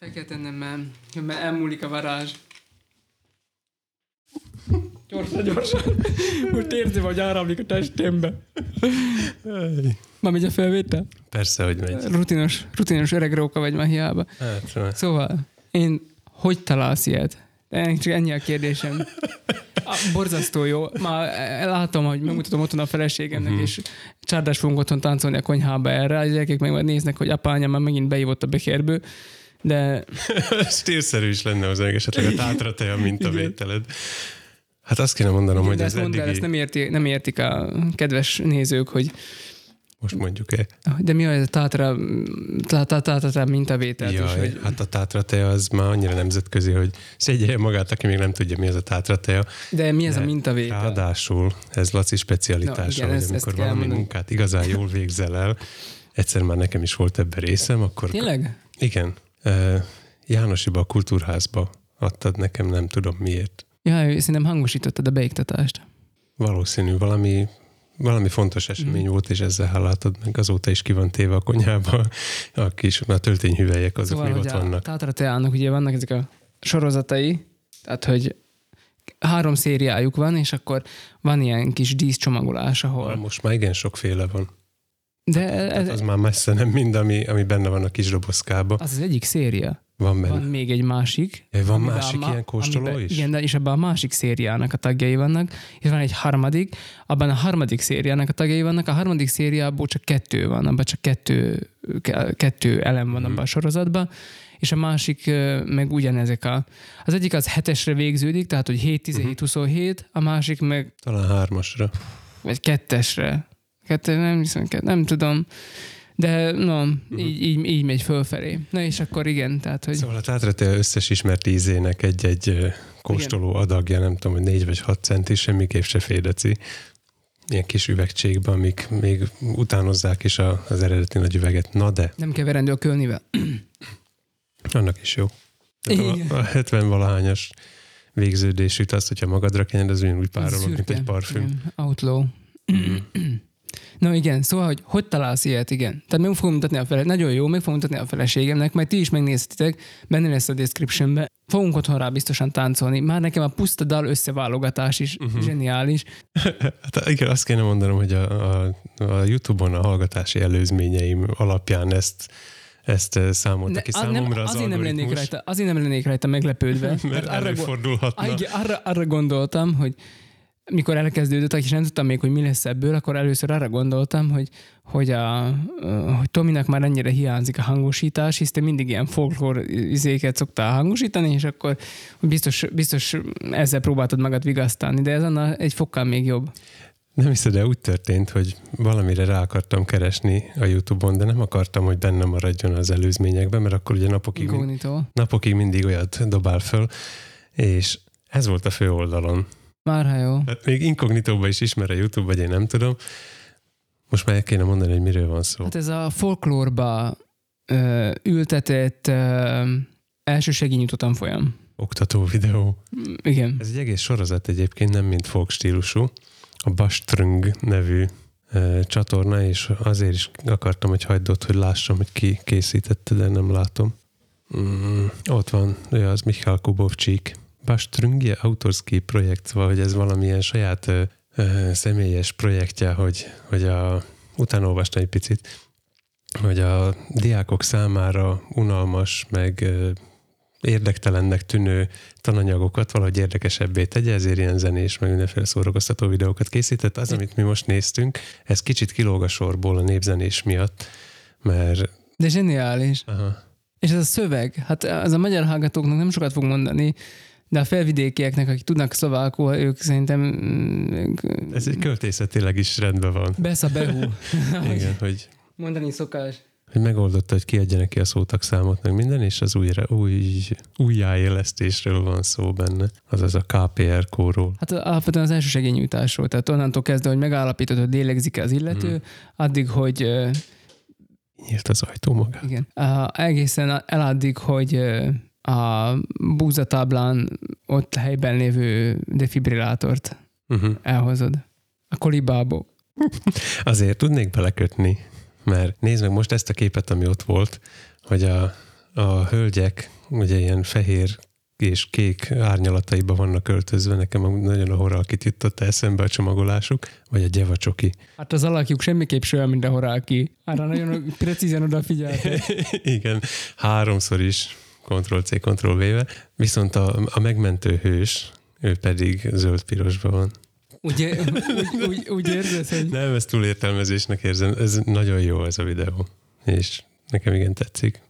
Fel kell tennem, mert, mert elmúlik a varázs. Gyorsan, gyorsan. Most érzi, hogy áramlik a testembe. Ma megy a felvétel? Persze, hogy megy. Rutinos, rutinos öreg róka vagy már hiába. Hát, Szóval, én hogy találsz ilyet? Csak ennyi a kérdésem. A, borzasztó jó. Már látom, hogy megmutatom otthon a feleségemnek, Mhm. és csárdás fogunk otthon táncolni a konyhába erre. A gyerekek meg majd néznek, hogy apa, anyám már megint beívott a bekérből. De Stílszerű is lenne az esetleg a tátra te a mintavételed. Hát azt kéne mondanom, Igen, hogy ezt mondd eddigi... ezt nem, érti, nem értik a kedves nézők, hogy Most mondjuk-e? de mi az a tátra, tá- tá- tá- tátra mintavételt is, Jaj, hogy, hát a tátra teja az már annyira nemzetközi, hogy szégyelje magát, aki még nem tudja, mi az a tátra teja. de mi ez a mintavétel? Ráadásul ez Laci specialitása, Na, igen, hogy amikor valami mondani. munkát igazán jól végzel el, egyszer már nekem is volt ebben részem, akkor Tényleg? igen, Jánosiba a kultúrházba adtad nekem, nem tudom miért. Ja, szerintem hangosítottad a beiktatást. Valószínű, valami, valami fontos esemény mm. volt, és ezzel hálátod meg azóta is ki van téve a konyhába. A kis a töltényhüvelyek, azok Szóval, még ott vannak. Tátra Teának ugye vannak ezek a sorozatai, tehát hogy három szériájuk van, és akkor van ilyen kis díszcsomagolás, ahol... Most már igen sokféle van. De Tehát ez, az már messze nem mind, ami, ami benne van a kis dobozkába. az az egyik széria. Van benne. Van még egy másik. Ja, van másik a ilyen kóstoló amiben, is? Igen, de és abban a másik szériának a tagjai vannak, és van egy harmadik, abban a harmadik szériának a tagjai vannak, a harmadik szériából csak kettő van, abban csak kettő, ke- kettő elem van Mhm. abban a sorozatban, és a másik meg ugyanezek a... Az egyik az hetesre végződik, tehát hogy 7, 17, 27, a másik meg Talán hármasra. vagy kettesre. Kettő, nem hiszem, nem tudom. De no, Mhm. így, így, így megy fölfelé. Na és akkor igen, tehát hogy... Szóval a tátratea összes ismert ízének egy-egy kóstoló adagja, nem tudom, hogy négy vagy hat centi, semmiképp se fédeci. Ilyen kis üvegcsékben, amik még utánozzák is a, az eredeti nagy üveget. Na de, Nem keverendő a kölnivel. annak is jó. Igen. a, a 70 valahányas végződésűt azt, hogyha magadra kened, az ugyanúgy párolog, mint egy parfüm. Igen, outlaw. Na igen, szóval, hogy hogy találsz ilyet, igen. Tehát meg fogom mutatni a fele, nagyon jó, meg fogom mutatni a feleségemnek, majd ti is megnézhetitek, benne lesz a descriptionbe. Fogunk otthon rá biztosan táncolni. Már nekem a puszta dal összeválogatás is uh-huh. zseniális. Hát igen, azt kéne mondanom, hogy a, a, a YouTube-on a hallgatási előzményeim alapján ezt, ezt eh, számolta ki a- nem, számomra az azért, nem lennék rajta, azért nem lennék rajta meglepődve. Mert arra, go- előfordulhatna. Igen, arra, arra gondoltam, hogy mikor elkezdődött, és nem tudtam még, hogy mi lesz ebből, akkor először arra gondoltam, hogy, hogy, a, hogy Tominak már ennyire hiányzik a hangosítás, hisz te mindig ilyen folklór izéket szoktál hangosítani, és akkor biztos, biztos ezzel próbáltad magad vigasztálni, de ez annál egy fokkal még jobb. Nem hiszed, de úgy történt, hogy valamire rá akartam keresni a YouTube-on, de nem akartam, hogy benne maradjon az előzményekben, mert akkor ugye napokig, napokig mindig olyat dobál föl, és ez volt a fő oldalon. Már ha jó. Hát még inkognitóba is ismer a YouTube, vagy én nem tudom. Most már el kéne mondani, hogy miről van szó. Hát ez a folklórba ö, ültetett ö, elsősegélynyújtó tanfolyam. Oktató videó. Mm, Igen. Ez egy egész sorozat egyébként, nem mint folk stílusú. A Bastrung nevű e, csatorna, és azért is akartam, hogy hagyd ott, hogy lássam, hogy ki készítette, de nem látom. Mm, ott van, ő az Michal Kubovcsik. Bastrungje autorski projekt, szóval, hogy ez valamilyen saját ö, ö, személyes projektje, hogy, hogy a, utána olvastam egy picit, hogy a diákok számára unalmas, meg ö, érdektelennek tűnő tananyagokat valahogy érdekesebbé tegye, ezért ilyen zenés, meg mindenféle szórakoztató videókat készített. Az, amit mi most néztünk, ez kicsit kilóg a sorból a népzenés miatt, mert De zseniális. aha, És ez a szöveg, hát az a magyar hallgatóknak nem sokat fog mondani, de a felvidékieknek, akik tudnak szlovákul, ők szerintem ez egy költészetileg is rendben van. Besza Behu. Igen, hogy, Mondani szokás. hogy megoldotta, hogy kiadja neki a szótagszámot, meg minden, és az újra, új, újjáélesztésről van szó benne, azaz a KPR kóról. Hát alapvetően az első segélynyújtásról, tehát onnantól kezdve, hogy megállapítod, hogy lélegzik az illető, Mhm. addig, hogy Nyílt az ajtó maga. igen, a, egészen eladdig, hogy ö, a búzatáblán ott helyben lévő defibrillátort Uh-huh. elhozod. A kolibából. Azért tudnék belekötni, mert nézd meg most ezt a képet, ami ott volt, hogy a, a hölgyek ugye ilyen fehér és kék árnyalataiba vannak öltözve, nekem nagyon a horalkit jutott eszembe a csomagolásuk, vagy a gyevacsoki. Hát az alakjuk semmiképp se olyan, mint a horálki. Arra nagyon precízen odafigyeltek. Igen, háromszor is Ctrl-C, Ctrl-V-vel. Viszont a, a megmentő hős, ő pedig zöld-pirosban van. Ugye, úgy, úgy, úgy érzed, hogy... Nem, ezt túlértelmezésnek érzem. Ez nagyon jó ez a videó. És nekem igen tetszik.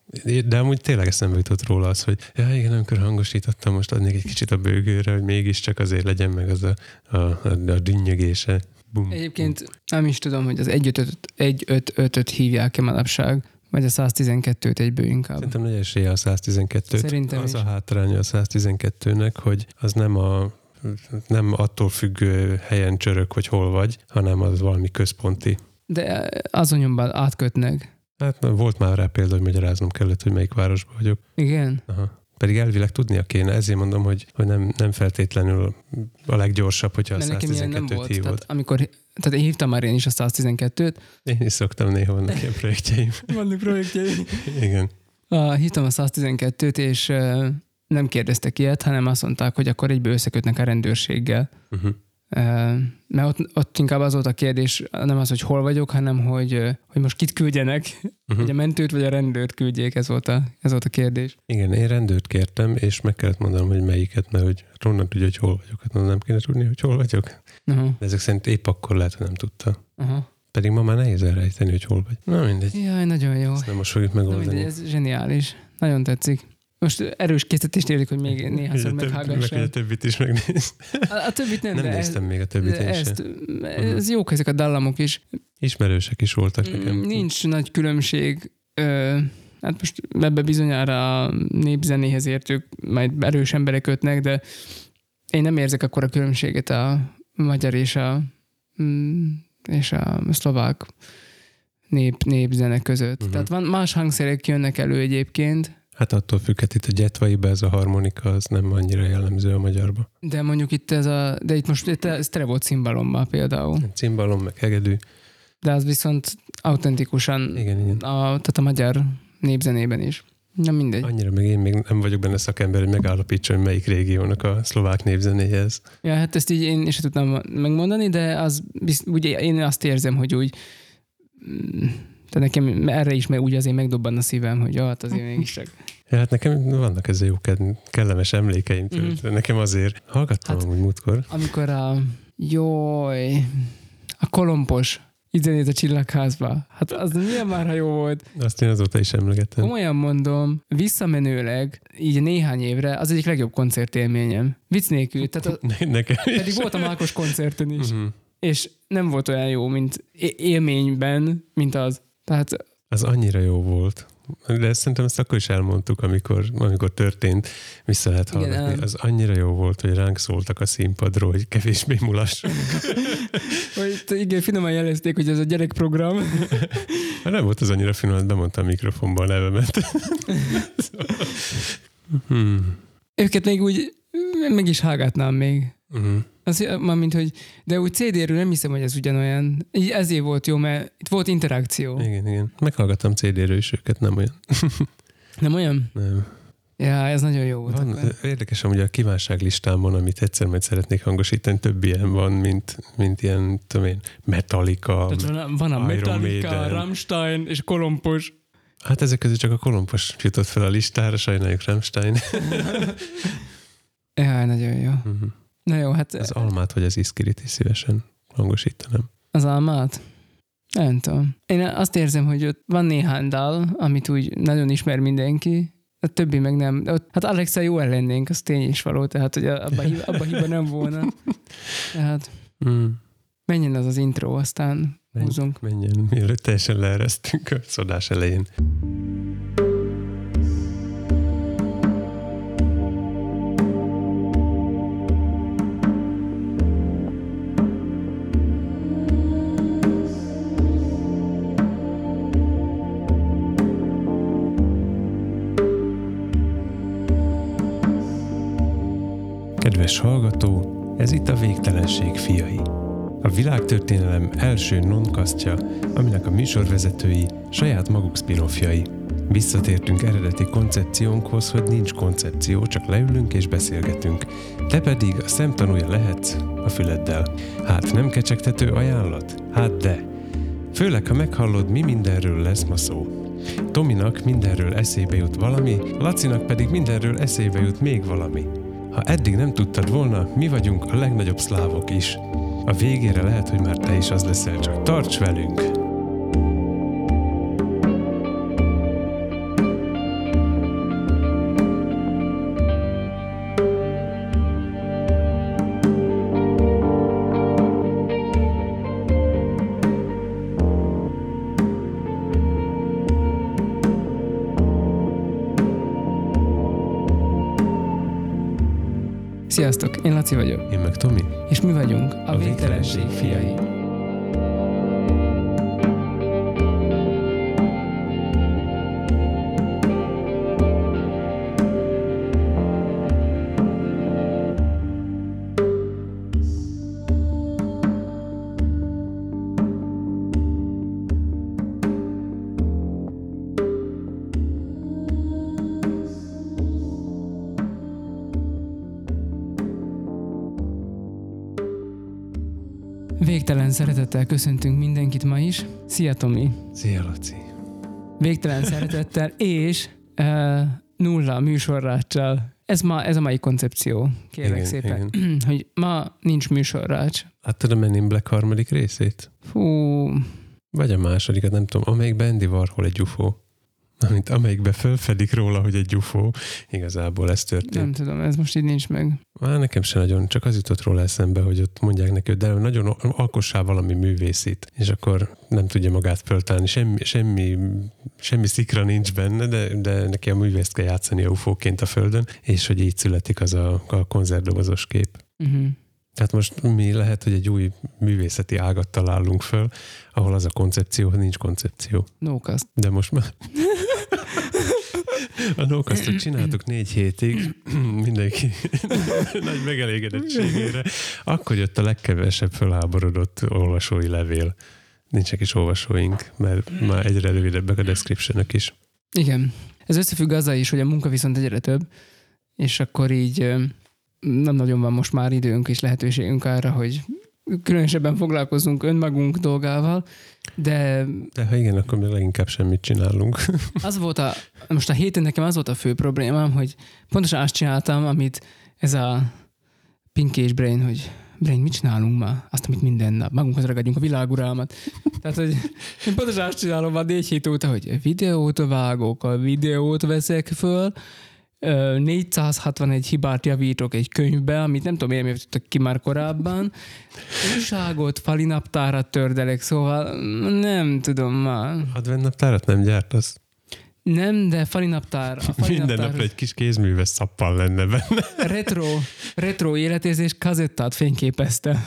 De amúgy tényleg eszembe jutott róla az, hogy ja igen, amikor hangosítottam, most adnék egy kicsit a bőgőre, hogy mégiscsak azért legyen meg az a, a, a, a dinnyögése. Bum, Egyébként nem is tudom, hogy az 1.5-öt hívják-e manapság, vagy a 112-t egyből inkább. Szerintem nagy esélye a 112-t. Szerintem az is. a hátránya a 112-nek, hogy az nem a nem attól függő helyen csörök, hogy hol vagy, hanem az valami központi. De azon nyomban átkötnek. Hát volt már rá példa, hogy magyaráznom kellett, hogy melyik városban vagyok. Igen? Aha. Pedig elvileg tudnia kéne, ezért mondom, hogy, hogy nem, nem feltétlenül a leggyorsabb, hogyha a Mert nekem ilyen nem 112-t volt. hívod. Tehát, amikor, tehát én hívtam már én is a 112-t. Én is szoktam, néha vannak ilyen projektjeim. Vannak projektjeim. Igen. Uh, hívtam a 112-t, és uh, nem kérdeztek ilyet, hanem azt mondták, hogy akkor egyből összekötnek a rendőrséggel. Uh-huh. Mert ott, ott inkább az volt a kérdés, nem az, hogy hol vagyok, hanem hogy, hogy most kit küldjenek, Uh-huh. hogy a mentőt vagy a rendőrt küldjék, ez volt a, ez volt a kérdés. Igen, én rendőrt kértem, és meg kellett mondanom, hogy melyiket, mert hogy honnan tudja, hogy hol vagyok. Hát nem kéne tudni, hogy hol vagyok. Aha, De ezek szerint épp akkor lehet, hogy nem tudta. aha. Pedig ma már nehéz elrejteni, hogy hol vagy. Na mindegy, Jaj, nagyon jó. ezt nem most fogjuk Na megoldani. mindegy, ez zseniális. Nagyon tetszik. Most erős készítést érjük, hogy még néhányszor több- Meg meghallgassam. a többit is megnéz. A, a többit nem, Nem de ez, néztem még a többit én ezt, sem. ez jók ezek a dallamok is. Ismerősek is voltak nekem. Mm, Nincs nagy különbség. Ö, hát most ebbe bizonyára a népzenéhez értők majd erős emberek kötnek, de én nem érzek akkor a különbséget a magyar és a, mm, és a szlovák nép, népzene között. Mhm. Uh-huh. Tehát van, más hangszerek jönnek elő egyébként, Hát attól függ, hát itt a gyetvaiba ez a harmonika, az nem annyira jellemző a magyarba. de mondjuk itt ez a, de itt most itt ez volt cimbalommal például, Cimbalom, meg hegedű. de az viszont autentikusan Igen, igen. a, tehát a magyar népzenében is. Na mindegy. Annyira meg én még nem vagyok benne szakember, hogy megállapítsam, hogy melyik régiónak a szlovák népzenéhez. Ja, hát ezt így én is tudtam megmondani, de az, ugye én azt érzem, hogy úgy mm, tehát nekem erre is meg úgy azért megdobban a szívem, hogy ja, hát azért mégiscsak. Ja, hát nekem vannak ezzel jó kellemes emlékeim. Mm. Nekem azért hallgattam Hát- amúgy múltkor. Amikor a jaj, a kolompos zenét a csillagházba. Hát az milyen már, ha jó volt. Azt én azóta is emlegettem. Komolyan mondom, visszamenőleg, így néhány évre, az egyik legjobb koncertélményem. Vicc nélkül, tehát a, Ne- nekem is. pedig voltam Ákos koncerten is. Mhm. és nem volt olyan jó, mint élményben, mint az. Tehát Az annyira jó volt. De ezt szerintem ezt akkor is elmondtuk, amikor, amikor történt, vissza lehet Igen, hallgatni. ám. az annyira jó volt, hogy ránk szóltak a színpadról, hogy kevésbé mulassunk. t- igen, finoman jelezték, hogy ez a gyerekprogram. Hát nem volt az annyira finom, hogy bemondta a mikrofonba a nevemet. hmm. Őket még úgy meg is hallgatnám még. Uh-huh. Az, mint hogy, de úgy CD-ről nem hiszem, hogy ez ugyanolyan. Így ezért volt jó, mert itt volt interakció. Igen, igen. Meghallgattam CD-ről is őket, nem olyan. Nem olyan? Nem. Ja, ez nagyon jó volt. Van, akkor. érdekes, hogy a kívánság listámon, amit egyszer majd szeretnék hangosítani, több ilyen van, mint, mint ilyen, tudom én, Metallica. Tehát van, van a Iron Metallica, Maiden. Rammstein és Kolompos. Hát ezek közül csak a Kolompos jutott fel a listára, sajnáljuk Rammstein. Ja, nagyon jó. Mhm. Na jó, hát az Almát vagy az Iszkirit is szívesen hangosítanám. Az almát? Nem tudom. Én azt érzem, hogy ott van néhány dal, amit úgy nagyon ismer mindenki, a többi meg nem. Hát Alexa jó lennénk, az tény is való, tehát hogy abba, hiba, abba hiba nem volna. Tehát Mm. menjen az az intro, aztán Menj. húzunk. Menjen, mielőtt teljesen leeresztünk a szodás elején. Kedves hallgató, ez itt a Végtelenség fiai. A világtörténelem első nonkasztja, aminek a műsorvezetői saját maguk spin Visszatértünk eredeti koncepciónkhoz, hogy nincs koncepció, csak leülünk és beszélgetünk. Te pedig a szemtanúja lehetsz a füleddel. Hát nem kecsegtető ajánlat? Hát de. Főleg, ha meghallod, mi mindenről lesz ma szó. Tominak mindenről eszébe jut valami, Lacinak pedig mindenről eszébe jut még valami. Ha eddig nem tudtad volna, mi vagyunk a legnagyobb szlávok is. A végére lehet, hogy már te is az leszel, csak tarts velünk! Én meg Tomi. és mi vagyunk a, A végtelenség Végtelenség fiai. Köszöntünk mindenkit ma is. Szia Tomi! Szia, Laci. Végtelen szeretettel és uh, nulla műsorráccsal. Ez, ma, ez a mai koncepció, kérlek Igen, szépen. Hogy ma nincs műsorrács. Láttad a Men in Black harmadik részét? Fú, Vagy a másodikat, nem tudom, amelyikben Andy Warhol egy UFO. Amint amelyikben fölfedik róla, hogy egy UFO. Igazából ez történt. nem tudom, ez most így nincs meg. Már nekem se nagyon, csak az jutott róla eszembe, hogy ott mondják neki, hogy de nagyon alkossál valami művészét, és akkor nem tudja magát föltálni, semmi, semmi, semmi szikra nincs benne, de, de neki a művészt kell játszani a ufóként a földön, és hogy így születik az a, a konzervdobozos kép. Uh-huh. Tehát most mi lehet, hogy egy új művészeti ágat találunk föl, ahol az a koncepció, hogy nincs koncepció. Nókaszt. De most már... A nókasztot csináltuk négy hétig, mindenki nagy megelégedettségére. Akkor jött a legkevesebb fölháborodott olvasói levél. Nincsenek is olvasóink, mert már egyre rövidebbek a description is. Igen. Ez összefügg azzal is, hogy a munka viszont egyre több, és akkor így nem nagyon van most már időnk és lehetőségünk arra, hogy különösebben foglalkozunk önmagunk dolgával, de De ha igen, akkor még leginkább semmit csinálunk. az volt a, most a héten nekem az volt a fő problémám, hogy pontosan azt csináltam, amit ez a Pinky és Brain, hogy Brain, mit csinálunk ma? Azt, amit minden nap. Magunkhoz ragadjunk a világuralmat. Tehát, hogy én pontosan azt csinálom már négy hét óta, hogy videót vágok, a videót veszek föl, 461 hibát javítok egy könyvbe, amit nem tudom, miért javítottak ki már korábban. Újságot, falinaptárat tördelek, szóval nem tudom már. Adventnaptárat nem gyártasz? Nem, de falinaptár. A Minden falinaptár, napra egy kis kézműves szappal lenne benne. retro, retro életérzés kazettát fényképezte.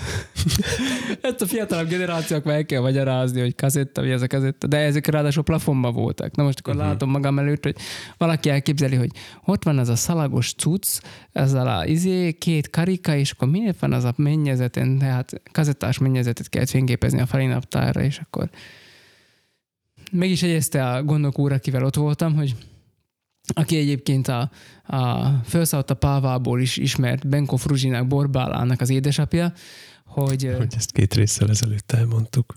Ezt a fiatalabb generációk meg kell magyarázni, hogy kazetta, mi ez a kazetta, de ezek ráadásul plafonban voltak. Na most akkor uh-huh. látom magam előtt, hogy valaki elképzeli, hogy ott van ez a szalagos cucc, ezzel a izé, két karika, és akkor miért van az a mennyezeten, tehát kazettás mennyezetet kell fényképezni a falinaptárra, és akkor meg is egyezte a gondok úr, akivel ott voltam, hogy aki egyébként a, a felszállt a Pávából is ismert Benko Fruzsinak Borbálának az édesapja, hogy, hogy... Ezt két résszel ezelőtt elmondtuk.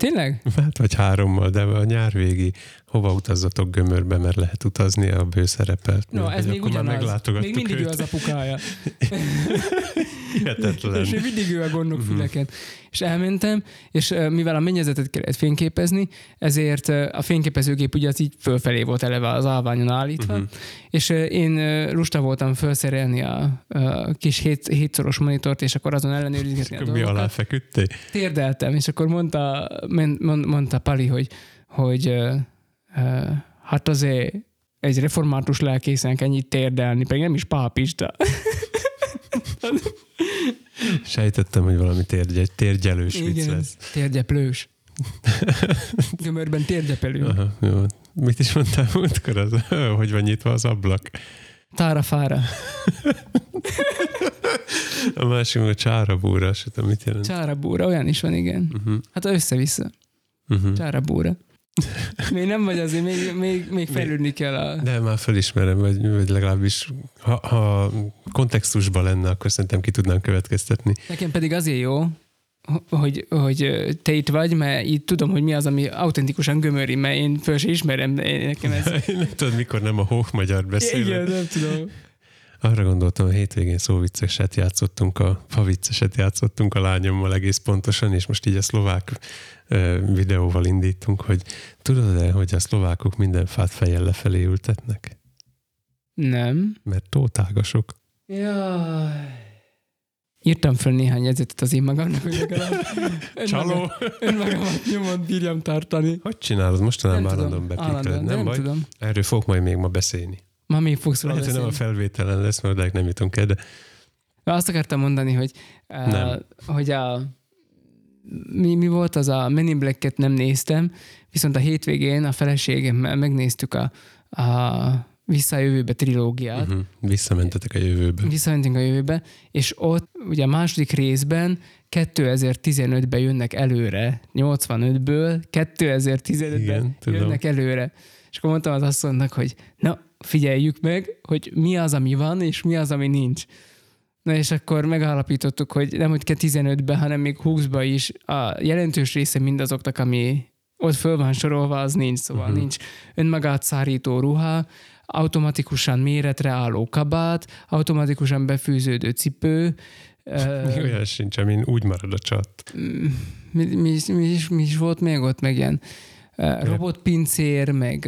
tényleg? Hát vagy hárommal, de a nyár végi hova utazzatok gömörbe, mert lehet utazni, a bő szerepelt. No, ez még akkor már ugyanaz. Még mindig ő őt. az apukája. Hihetetlen. És mindig ő a gondok Mhm. füleken. És elmentem, és mivel a mennyezetet kellett fényképezni, ezért a fényképezőgép ugye az így fölfelé volt eleve az állványon állítva, Mhm. és én lusta voltam felszerelni a, a kis hét, hétszoros monitort, és akkor azon ellenőrizgetni a Akkor mi dolgokat. alá feküdtél? térdeltem, és akkor mondta, mond, mond, mondta Pali, hogy, hogy hát azért egy református lelkészen ennyit térdelni, pedig nem is pápista. Sejtettem, hogy valami térgy, térgyelős vicc Igen, lesz. térgyeplős. Gömörben térgyepelő. Aha, jó. Mit is mondtál múltkor? Az, hogy van nyitva az ablak? Tára fára. A másik a csárabúra, tudom, mit jelent. Csára búra, olyan is van, igen. Uh-huh. Hát össze-vissza. Uh-huh. Csára búra. Még nem vagy azért, még, még, még fejlődni kell a... De már felismerem, vagy, vagy legalábbis ha, ha kontextusban lenne, akkor szerintem ki tudnám következtetni. Nekem pedig azért jó, hogy, hogy te itt vagy, mert így tudom, hogy mi az, ami autentikusan gömöri, mert én föl sem ismerem, de én- nekem ez... nem tudod, mikor nem a hók magyar beszélek. Igen, nem tudom. Arra gondoltam, a hétvégén szóvicceset játszottunk, a favicceset játszottunk a lányommal egész pontosan, és most így a szlovák videóval indítunk, hogy tudod-e, hogy a szlovákok minden fát fejjel lefelé ültetnek? Nem. Mert tótágasok. Jaj. Írtam föl néhány jegyzetet az én magamnak, hogy legalább Csaló! önmagamat nyomon bírjam tartani. Hogy csinálod? Mostanában Nem állandóan bepikkeled, nem, nem baj? tudom. Erről fogok majd még ma beszélni. Ma még fogsz róla Lehet, nem a felvételen lesz, mert odáig nem jutunk el, de Azt akartam mondani, hogy, Nem. uh, hogy a, mi, mi volt az a Men in Black-et nem néztem, viszont a hétvégén a feleségemmel megnéztük a, a Vissza a jövőbe trilógiát, uh-huh. visszamentetek a jövőbe. visszamentünk a jövőbe, és ott ugye a második részben 2015-ben jönnek előre, 85-ből 2015-ben Igen, tudom. jönnek előre. És akkor mondtam az asszonynak, hogy na, figyeljük meg, hogy mi az, ami van, és mi az, ami nincs. Na és akkor megállapítottuk, hogy nem hogy 15-ben, hanem még 20-ban is a jelentős része mindazoknak, ami ott föl van sorolva, az nincs. Szóval uh-huh. nincs önmagát szárító ruha, automatikusan méretre álló kabát, automatikusan befűződő cipő, Még olyan sincs, amin úgy marad a csat. mi, mi, mi, is, mi is volt még ott, meg ilyen robotpincér, meg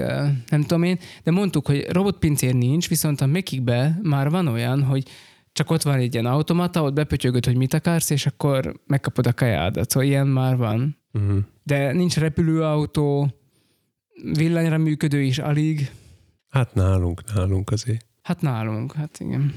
nem tudom én, de mondtuk, hogy robotpincér nincs, viszont a Mekikbe már van olyan, hogy csak ott van egy ilyen automata, ott bepötyögöd, hogy mit akarsz, és akkor megkapod a kajádat. Szóval ilyen már van. Uh-huh. De nincs repülőautó, villanyra működő is alig. Hát nálunk, nálunk azért. Hát nálunk, hát igen.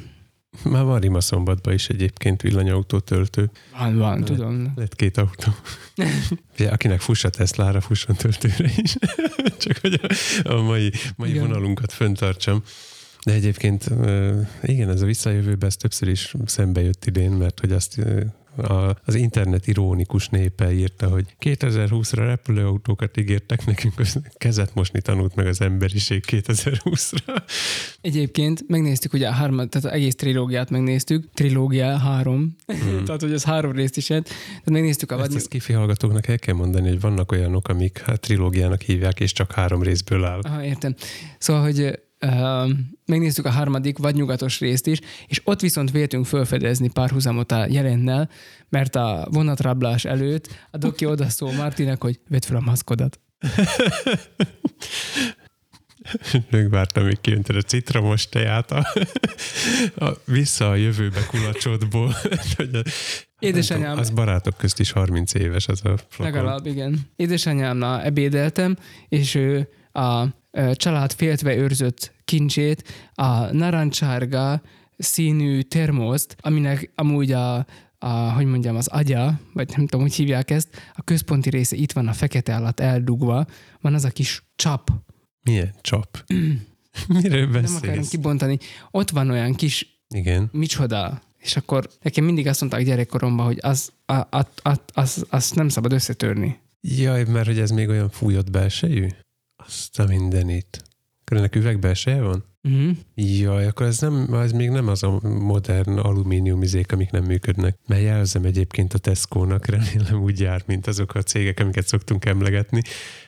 Már van Rimaszombatban is egyébként villanyautó töltő. Van, van, Le- tudom. Lett két autó. Ugye, akinek fuss a Teslára, fusson töltőre is. Csak hogy a, a mai, mai Igen. vonalunkat föntartsam. De egyébként igen, ez a visszajövőbe ez többször is szembe jött idén, mert hogy azt a, az internet irónikus népe írta, hogy 2020-ra repülőautókat ígértek nekünk, az kezet mosni tanult meg az emberiség 2020-ra. Egyébként megnéztük ugye a hármat, tehát az egész trilógiát megnéztük. Trilógia három. Mm. tehát, hogy ez három részt is jött. Tehát megnéztük a Ezt vadnyug... a skifi hallgatóknak el kell mondani, hogy vannak olyanok, amik hát trilógiának hívják, és csak három részből áll. Aha, értem. Szóval, hogy uh, megnéztük a harmadik vadnyugatos részt is, és ott viszont véltünk felfedezni párhuzamot a jelennel, mert a vonatrablás előtt a doki odaszól Martinek, hogy vedd fel a maszkodat. Megvártam, még kiöntöd a citromos teját a, a, vissza a jövőbe kulacsodból. Édesanyám- Az barátok közt is 30 éves az a flakon. Legalább, igen. Édesanyámnál ebédeltem, és ő a család féltve őrzött kincsét, a narancsárga színű termoszt, aminek amúgy a, a, hogy mondjam, az agya, vagy nem tudom, hogy hívják ezt, a központi része itt van a fekete alatt eldugva, van az a kis csap, Milyen csap? Miről nem akarom beszélsz? kibontani. Ott van olyan kis Igen. micsoda, és akkor nekem mindig azt mondták gyerekkoromban, hogy az, a, a, a, az, azt nem szabad összetörni. Jaj, mert hogy ez még olyan fújott belsejű? Azt a mindenit. Akkor ennek üvegbelseje van? Uh-huh. Jaj, akkor ez, nem, ez még nem az a modern alumíniumizék, amik nem működnek. Mert jelzem egyébként a Tesco-nak, remélem úgy jár, mint azok a cégek, amiket szoktunk emlegetni,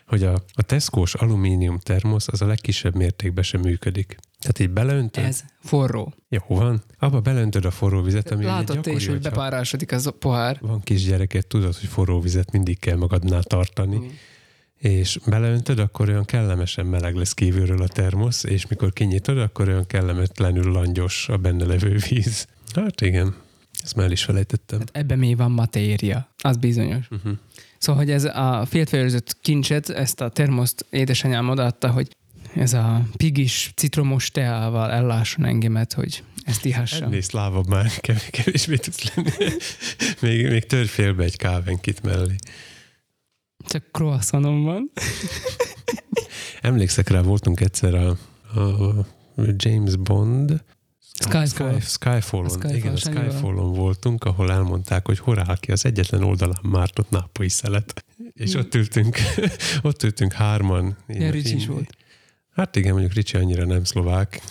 hogy a, a Tesco-s alumínium termosz az a legkisebb mértékben sem működik. Tehát így beleöntöd, Ez forró. jó van, abba beleöntöd a forró vizet, ami Látod te is, hogy bepárásodik az a pohár. van kisgyereket, tudod, hogy forró vizet mindig kell magadnál tartani, Igen. És beleöntöd, akkor olyan kellemesen meleg lesz kívülről a termosz, és mikor kinyitod, akkor olyan kellemetlenül langyos a benne levő víz. Hát igen, ezt már is felejtettem. Hát ebben még van matéria, az bizonyos. Uh-huh. Szóval, hogy ez a féltveőrzött kincset, ezt a termoszt édesanyám odaadta, hogy ez a pigis citromos teával ellásson engemet, hogy ezt ihassam. Ennél szlávabb már kev- kevésbé tudsz lenni. még, még tör félbe egy kávenkit mellé. Csak croissantom van. Emlékszek rá, voltunk egyszer a, a James Bond Skyfall. Sky, Skyfallon. Skyfall, igen, Sanyival. Skyfallon voltunk, ahol elmondták, hogy hol áll ki az egyetlen oldalán mártott nápolyi szelet. És ott ültünk, ott ültünk hárman. Ilyen Ricsi is volt. Hát igen, mondjuk Ricsi annyira nem szlovák,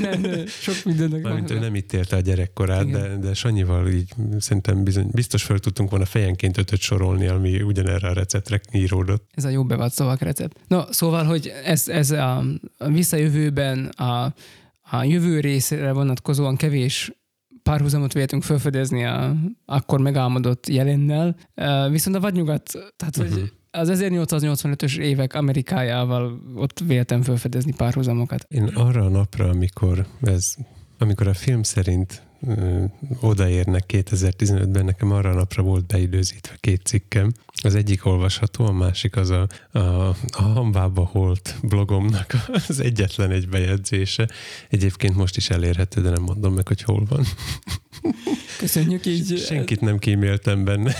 nem, nem, sok mindennek mármint ő nem itt élte a gyerekkorát, Igen. de, de Sanyival így szerintem bizony, biztos fel tudtunk volna fejenként ötöt sorolni, ami ugyanerre a receptre íródott. Ez a jó bevált szavak recept. No, szóval, hogy ez, ez a, a visszajövőben a, a jövő részre vonatkozóan kevés párhuzamot véltünk felfedezni a akkor megálmodott jelennel, viszont a vadnyugat, tehát hogy Mhm. Az 1885-ös évek Amerikájával ott véltem felfedezni párhuzamokat. Én arra a napra, amikor ez, amikor a film szerint ö, odaérnek 2015-ben, nekem arra a napra volt beidőzítve két cikkem. Az egyik olvasható, a másik az a, a, a Hambába Holt blogomnak az egyetlen egy bejegyzése. Egyébként most is elérhető, de nem mondom meg, hogy hol van. Köszönjük így. Senkit nem kíméltem benne.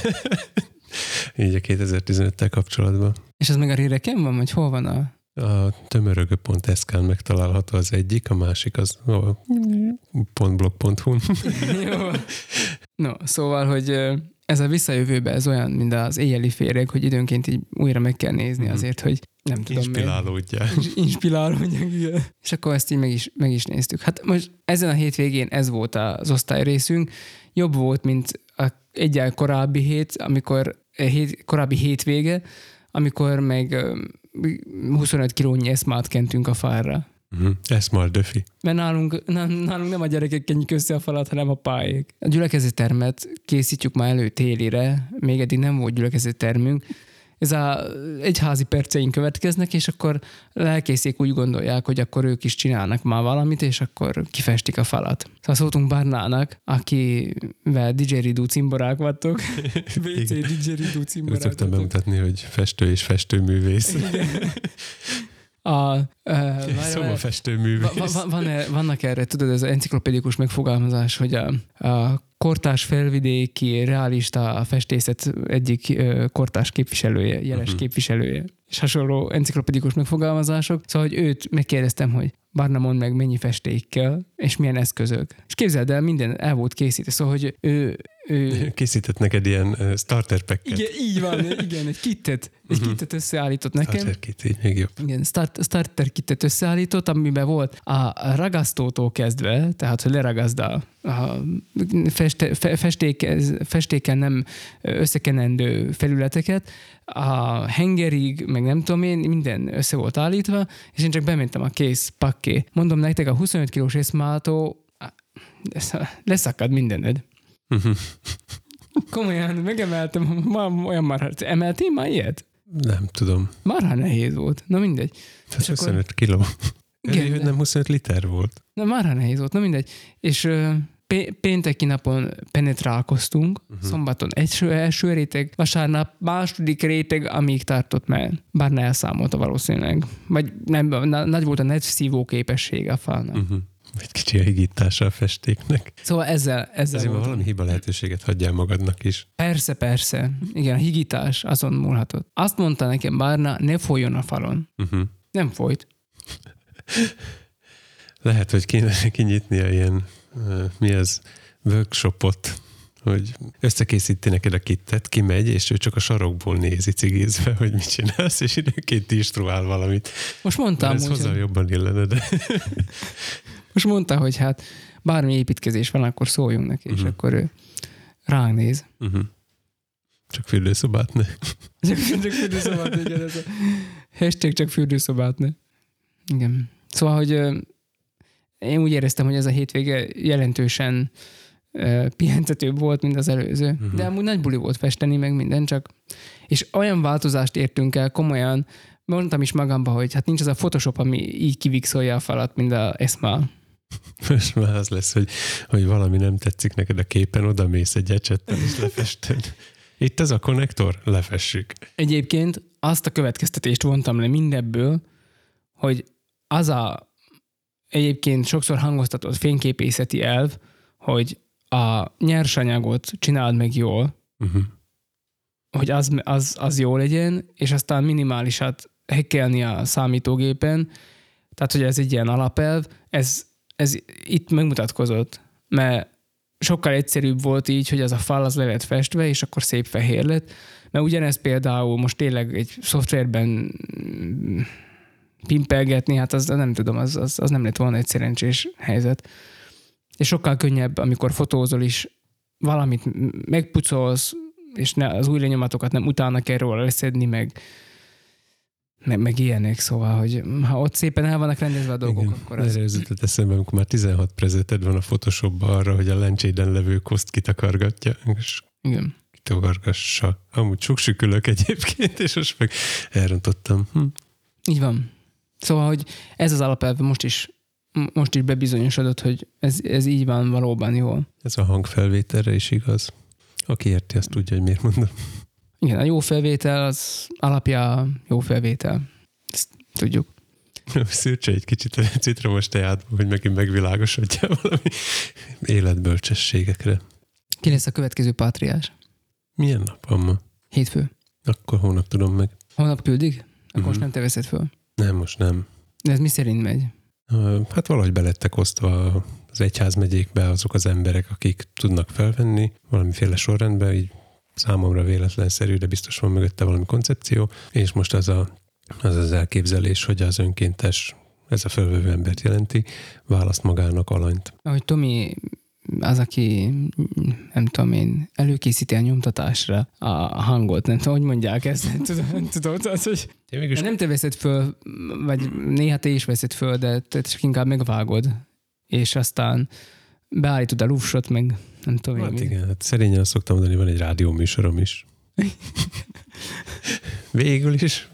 Így a 2015-tel kapcsolatban. És ez meg a réreken van, vagy hol van a... A tömörögő.sk-n megtalálható az egyik, a másik az a .blog.hu-n. Jó. No, szóval, hogy ez a visszajövőbe, ez olyan, mint az éjjeli féreg, hogy időnként így újra meg kell nézni Mhm. azért, hogy nem tudom. Inspirálódjál. inspirálódjak, igen. És akkor ezt így meg is, meg is néztük. Hát most ezen a hétvégén ez volt az osztályrészünk. Jobb volt, mint a egyel korábbi hét, amikor hét, korábbi hétvége, amikor meg ö, 25 kilónyi eszmát kentünk a falra. Uh-huh. Ez már döfi. Mert nálunk, nálunk nem a gyerekek kenjük össze a falat, hanem a pályék. A gyülekezettermet készítjük már elő télire, még eddig nem volt gyülekezettermünk. Ez a egyházi perceink következnek, és akkor lelkészék úgy gondolják, hogy akkor ők is csinálnak már valamit, és akkor kifestik a falat. Szóval szóltunk Barnának, akivel didgeridoo cimborák vagytok. WC didgeridoo cimborák szoktam bemutatni, hogy festő és festőművész. A, uh, Szóval Va- festőművész. va- van, -e, vannak erre, tudod, ez az enciklopédikus megfogalmazás, hogy a, a kortás felvidéki realista festészet egyik ö, kortás képviselője, jeles Mhm. képviselője, és hasonló enciklopédikus megfogalmazások. Szóval, hogy őt megkérdeztem, hogy Barna mond meg, mennyi festék kell, és milyen eszközök. És képzeld el, minden el volt készítve, szóval, hogy ő, ő Készített neked ilyen starter packet. igen, így van, igen, egy kittet, egy Mhm. kittet összeállított nekem. Starter kit, így még jobb. Igen, start, starter kitet összeállított, amiben volt a ragasztótól kezdve, tehát hogy leragazd a feste, fe, festék, festéken nem összekenendő felületeket, a hengerig, meg nem tudom én, minden össze volt állítva, és én csak bementem a kész pakké. Mondom nektek, a 25 kilós eszmátó leszakad mindened. Komolyan, megemeltem, ma, olyan már, emeltél már ilyet? Nem tudom. Marha nehéz volt. Na mindegy. Tehát És akkor- 25 kiló. Igen, hogy nem 25 liter volt. Na már nehéz volt, na mindegy. És pé- pénteki napon penetrálkoztunk, uh-huh. szombaton első, első réteg, vasárnap második réteg, amíg tartott meg. Bár ne elszámolta valószínűleg. Vagy nem, na, nagy volt a net szívó képessége a falnak. Uh-huh. Egy kicsi a higítása a festéknek. Szóval ezzel, ezzel Ezért valami hiba lehetőséget hagyjál magadnak is. Persze, persze. Igen, a higítás azon múlhatott. Azt mondta nekem Bárna, ne folyjon a falon. Uh-huh. Nem folyt. Lehet, hogy kéne kinyitnia ilyen, uh, mi ez, workshopot, hogy összekészíti neked a kittet, kimegy, és ő csak a sarokból nézi cigizve, hogy mit csinálsz, és időnként instruál valamit. Most mondtam, Mert ez hozzá jobban illene, de most mondta, hogy hát bármi építkezés van, akkor szóljunk neki, és Mhm. akkor ő ránk néz. uh-huh. csak fürdőszobát ne. Csak, csak fürdőszobát, igen, ez a hashtag csak fürdőszobát, ne. Igen. Szóval, hogy én úgy éreztem, hogy ez a hétvége jelentősen pihentetőbb volt, mint az előző. Uh-huh. De amúgy nagy buli volt festeni, meg minden, csak és olyan változást értünk el komolyan, mondtam is magamba, hogy hát nincs az a Photoshop, ami így kivixolja a falat, mint a Esma. Most már az lesz, hogy, hogy valami nem tetszik neked a képen, oda mész egy ecsettel, és lefested. Itt ez a konnektor, lefessük. Egyébként azt a következtetést vontam le mindebből, hogy az a egyébként sokszor hangoztatott fényképészeti elv, hogy a nyersanyagot csináld meg jól, Uh-huh. hogy az, az, az jó legyen, és aztán minimálisat hekkelni a számítógépen, tehát hogy ez egy ilyen alapelv, ez ez itt megmutatkozott, mert sokkal egyszerűbb volt így, hogy az a fal az le lett festve, és akkor szép fehér lett. Mert ugyanezt például most tényleg egy szoftverben pimpelgetni, hát az nem tudom, az, az, az nem lett volna egy szerencsés helyzet. És sokkal könnyebb, amikor fotózol is, valamit megpucolsz, és ne, az új lenyomatokat nem utána kell róla leszedni, meg, meg, meg ilyenek, szóval, hogy ha ott szépen el vannak rendezve a dolgok, Igen, akkor az... Erre jutott eszembe, amikor már 16 prezeted van a Photoshopban arra, hogy a lencséden levő koszt kitakargatja, és Igen. kitakargassa. Amúgy suksükülök egyébként, és most meg elrontottam. Hm. Így van. Szóval, hogy ez az alapelve most is, most is bebizonyosodott, hogy ez, ez így van valóban jól. Ez a hangfelvételre is igaz. Aki érti, azt tudja, hogy miért mondom. Igen, a jó felvétel az alapja jó felvétel. Ezt tudjuk. Szűrtse egy kicsit a citromos teátba, hogy megint megvilágosodja valami életbölcsességekre. Ki lesz a következő pátriás? Milyen nap van ma? Hétfő. Akkor hónap tudom meg. Holnap küldik? Akkor Mhm. most nem te veszed föl. Nem, most nem. De ez mi szerint megy? Hát valahogy belettek osztva az egyházmegyékbe azok az emberek, akik tudnak felvenni valamiféle sorrendben, így számomra véletlenszerű, de biztos van mögötte valami koncepció, és most az a, az, az elképzelés, hogy az önkéntes, ez a felvevő embert jelenti, választ magának alanyt. Ahogy Tomi az, aki nem tudom én, előkészíti a nyomtatásra a hangot, nem tudom, hogy mondják ezt, nem tudom az, hogy mégis nem te veszed föl, vagy néha te is veszed föl, de te csak inkább megvágod, és aztán beállítod a lufsot, meg nem tudom én. Hát mi. igen, hát szerényen azt szoktam mondani, van egy rádióműsorom is. Végül is.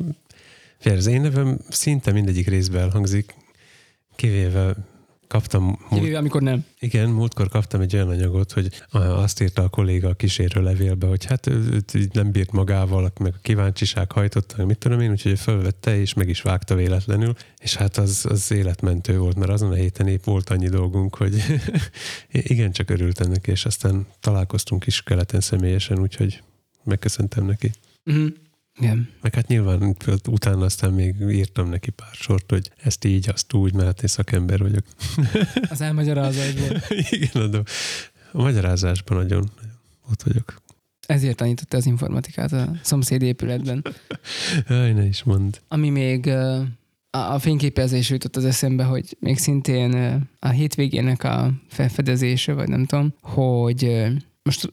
Figyelj, az én nevem szinte mindegyik részben elhangzik, kivéve kaptam, múlt, Kivéve, amikor nem. igen, múltkor kaptam egy olyan anyagot, hogy azt írta a kolléga a kísérő levélbe, hogy hát ő- őt így nem bírt magával, meg a kíváncsiság hajtotta, mit tudom én, úgyhogy ő fölvette és meg is vágta véletlenül, és hát az, az életmentő volt, mert azon a héten épp volt annyi dolgunk, hogy igen, csak örültem neki, és aztán találkoztunk is keleten személyesen, úgyhogy megköszöntem neki. Uh-huh. Igen. Meg hát nyilván utána aztán még írtam neki pár sort, hogy ezt így, azt úgy, mert hát én szakember vagyok. Az elmagyarázásból. Igen, adom. A magyarázásban nagyon, ott vagyok. Ezért tanította az informatikát a szomszéd épületben. Jaj, ne is mondd. Ami még a, fényképezés jutott az eszembe, hogy még szintén a hétvégének a felfedezése, vagy nem tudom, hogy most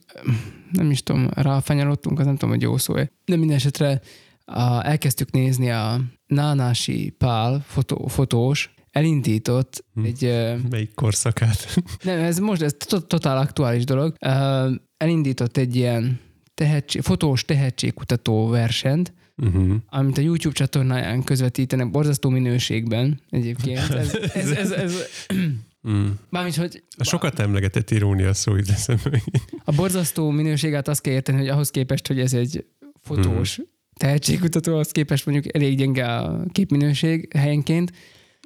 nem is tudom, ráfanyalottunk, az nem tudom, hogy jó szó de minden esetre a, elkezdtük nézni a Nánási Pál fotó, fotós, elindított Hm. egy Melyik korszakát? nem, ez most ez to- totál aktuális dolog. Elindított egy ilyen tehetség, fotós tehetségkutató versenyt, uh-huh. amit a YouTube csatornáján közvetítenek borzasztó minőségben egyébként. Ez, ez, ez, ez, mm. mármint, hogy A sokat emlegetett irónia szó így eszembe. a borzasztó minőséget azt kell érteni, hogy ahhoz képest, hogy ez egy fotós tehetségkutató, ahhoz képest mondjuk elég gyenge a képminőség helyenként.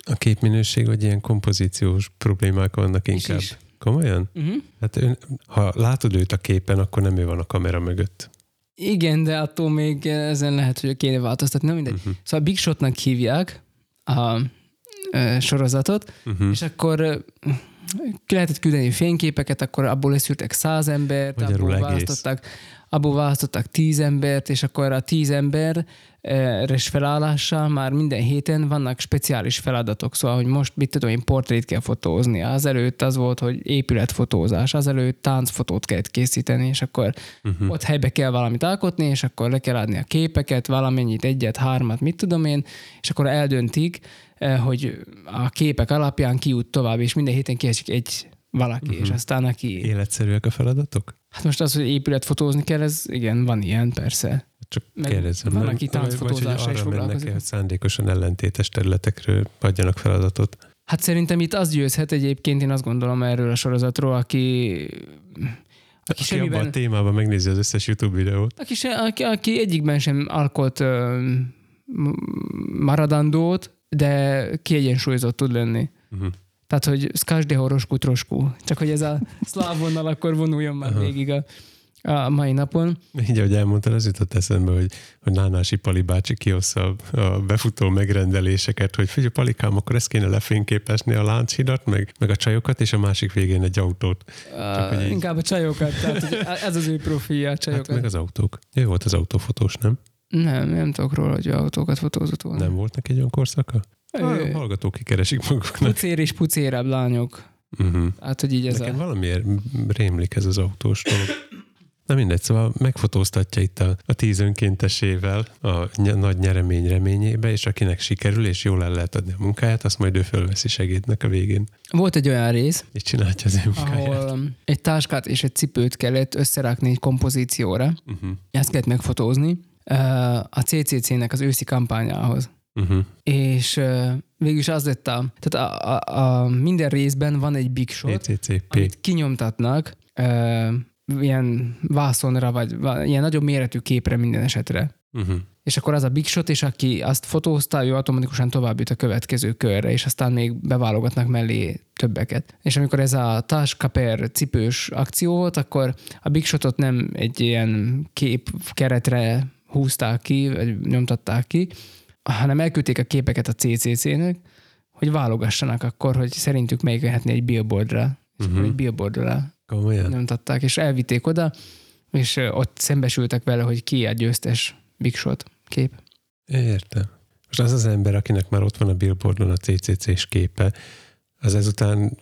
A képminőség, vagy ilyen kompozíciós problémák vannak inkább. is. Komolyan? Uh-huh. Hát ön, ha látod őt a képen, akkor nem ő van a kamera mögött. Igen, de attól még ezen lehet, hogy kéne változtatni. Na mindegy. Uh-huh. Szóval Big Shotnak hívják a sorozatot, Uh-huh. és akkor ki lehetett küldeni fényképeket, akkor abból leszűrtek száz embert, Magyarul abból egész. választottak, abból választottak tíz embert, és akkor a tíz ember es felállással már minden héten vannak speciális feladatok, szóval, hogy most mit tudom én, portrét kell fotózni. Azelőtt az volt, hogy épületfotózás, azelőtt táncfotót kellett készíteni, és akkor Uh-huh. ott helybe kell valamit alkotni, és akkor le kell adni a képeket, valamennyit, egyet, hármat, mit tudom én, és akkor eldöntik, hogy a képek alapján ki jut tovább, és minden héten kiesik egy valaki, uh-huh. és aztán aki... Életszerűek a feladatok? Hát most az, hogy épületfotózni kell, ez igen, van ilyen, persze. Csak Meg kérdezem. van, aki táncfotózással is mennek foglalkozik. hogy szándékosan ellentétes területekről adjanak feladatot. Hát szerintem itt az győzhet egyébként, én azt gondolom erről a sorozatról, aki, aki Aki abban a témában megnézi az összes YouTube videót. Aki, se, aki, aki egyikben sem alkot ö, maradandót, de kiegyensúlyozott tud lenni. Uh-huh. Tehát, hogy skazde horosku trosku. Csak hogy ez a szláv vonal akkor vonuljon már Aha. végig a, a mai napon. Így, ahogy elmondtad, az jutott eszembe, hogy, hogy Nánási Pali bácsi kiossza a, befutó megrendeléseket, hogy figyelj, Palikám, akkor ezt kéne lefényképezni a Lánchidat, meg, meg a csajokat, és a másik végén egy autót. Csak, uh, inkább a csajokat, tehát ez az ő profilja, a csajokat. Hát meg az autók. Ő volt az autófotós, nem? Nem, nem tudok róla, hogy autókat fotózott volna. Nem volt neki egy olyan korszaka? A hallgatók kikeresik maguknak. Pucér és pucérabb lányok. Uh-huh. Hát, hogy így ez Nekem a... valamiért rémlik ez az autós dolog. Na mindegy, szóval megfotóztatja itt a, a tíz önkéntesével a ny- nagy nyeremény reményébe, és akinek sikerül, és jól el lehet adni a munkáját, azt majd ő fölveszi segédnek a végén. Volt egy olyan rész, És csinálja az ő munkáját. ahol egy táskát és egy cipőt kellett összerakni egy kompozícióra. Uh-huh. Ezt kellett megfotózni a CCC-nek az őszi kampányához. Uh-huh. És uh, végül is az lett a... Tehát a, a, a minden részben van egy big shot, PCCP. amit kinyomtatnak ilyen vászonra, vagy va- ilyen nagyobb méretű képre minden esetre. Uh-huh. És akkor az a big shot, és aki azt fotózta, ő automatikusan tovább jut a következő körre, és aztán még beválogatnak mellé többeket. És amikor ez a táska per cipős akció volt, akkor a big shotot nem egy ilyen kép keretre húzták ki, vagy nyomtatták ki, hanem elküldték a képeket a CCC-nek, hogy válogassanak akkor, hogy szerintük melyik vehetné egy billboardra. Mhm. egy billboardra Komolyan? nyomtatták, és elvitték oda, és ott szembesültek vele, hogy ki a győztes Big Shot kép. Értem. Most az az ember, akinek már ott van a billboardon a CCC-s képe, az ezután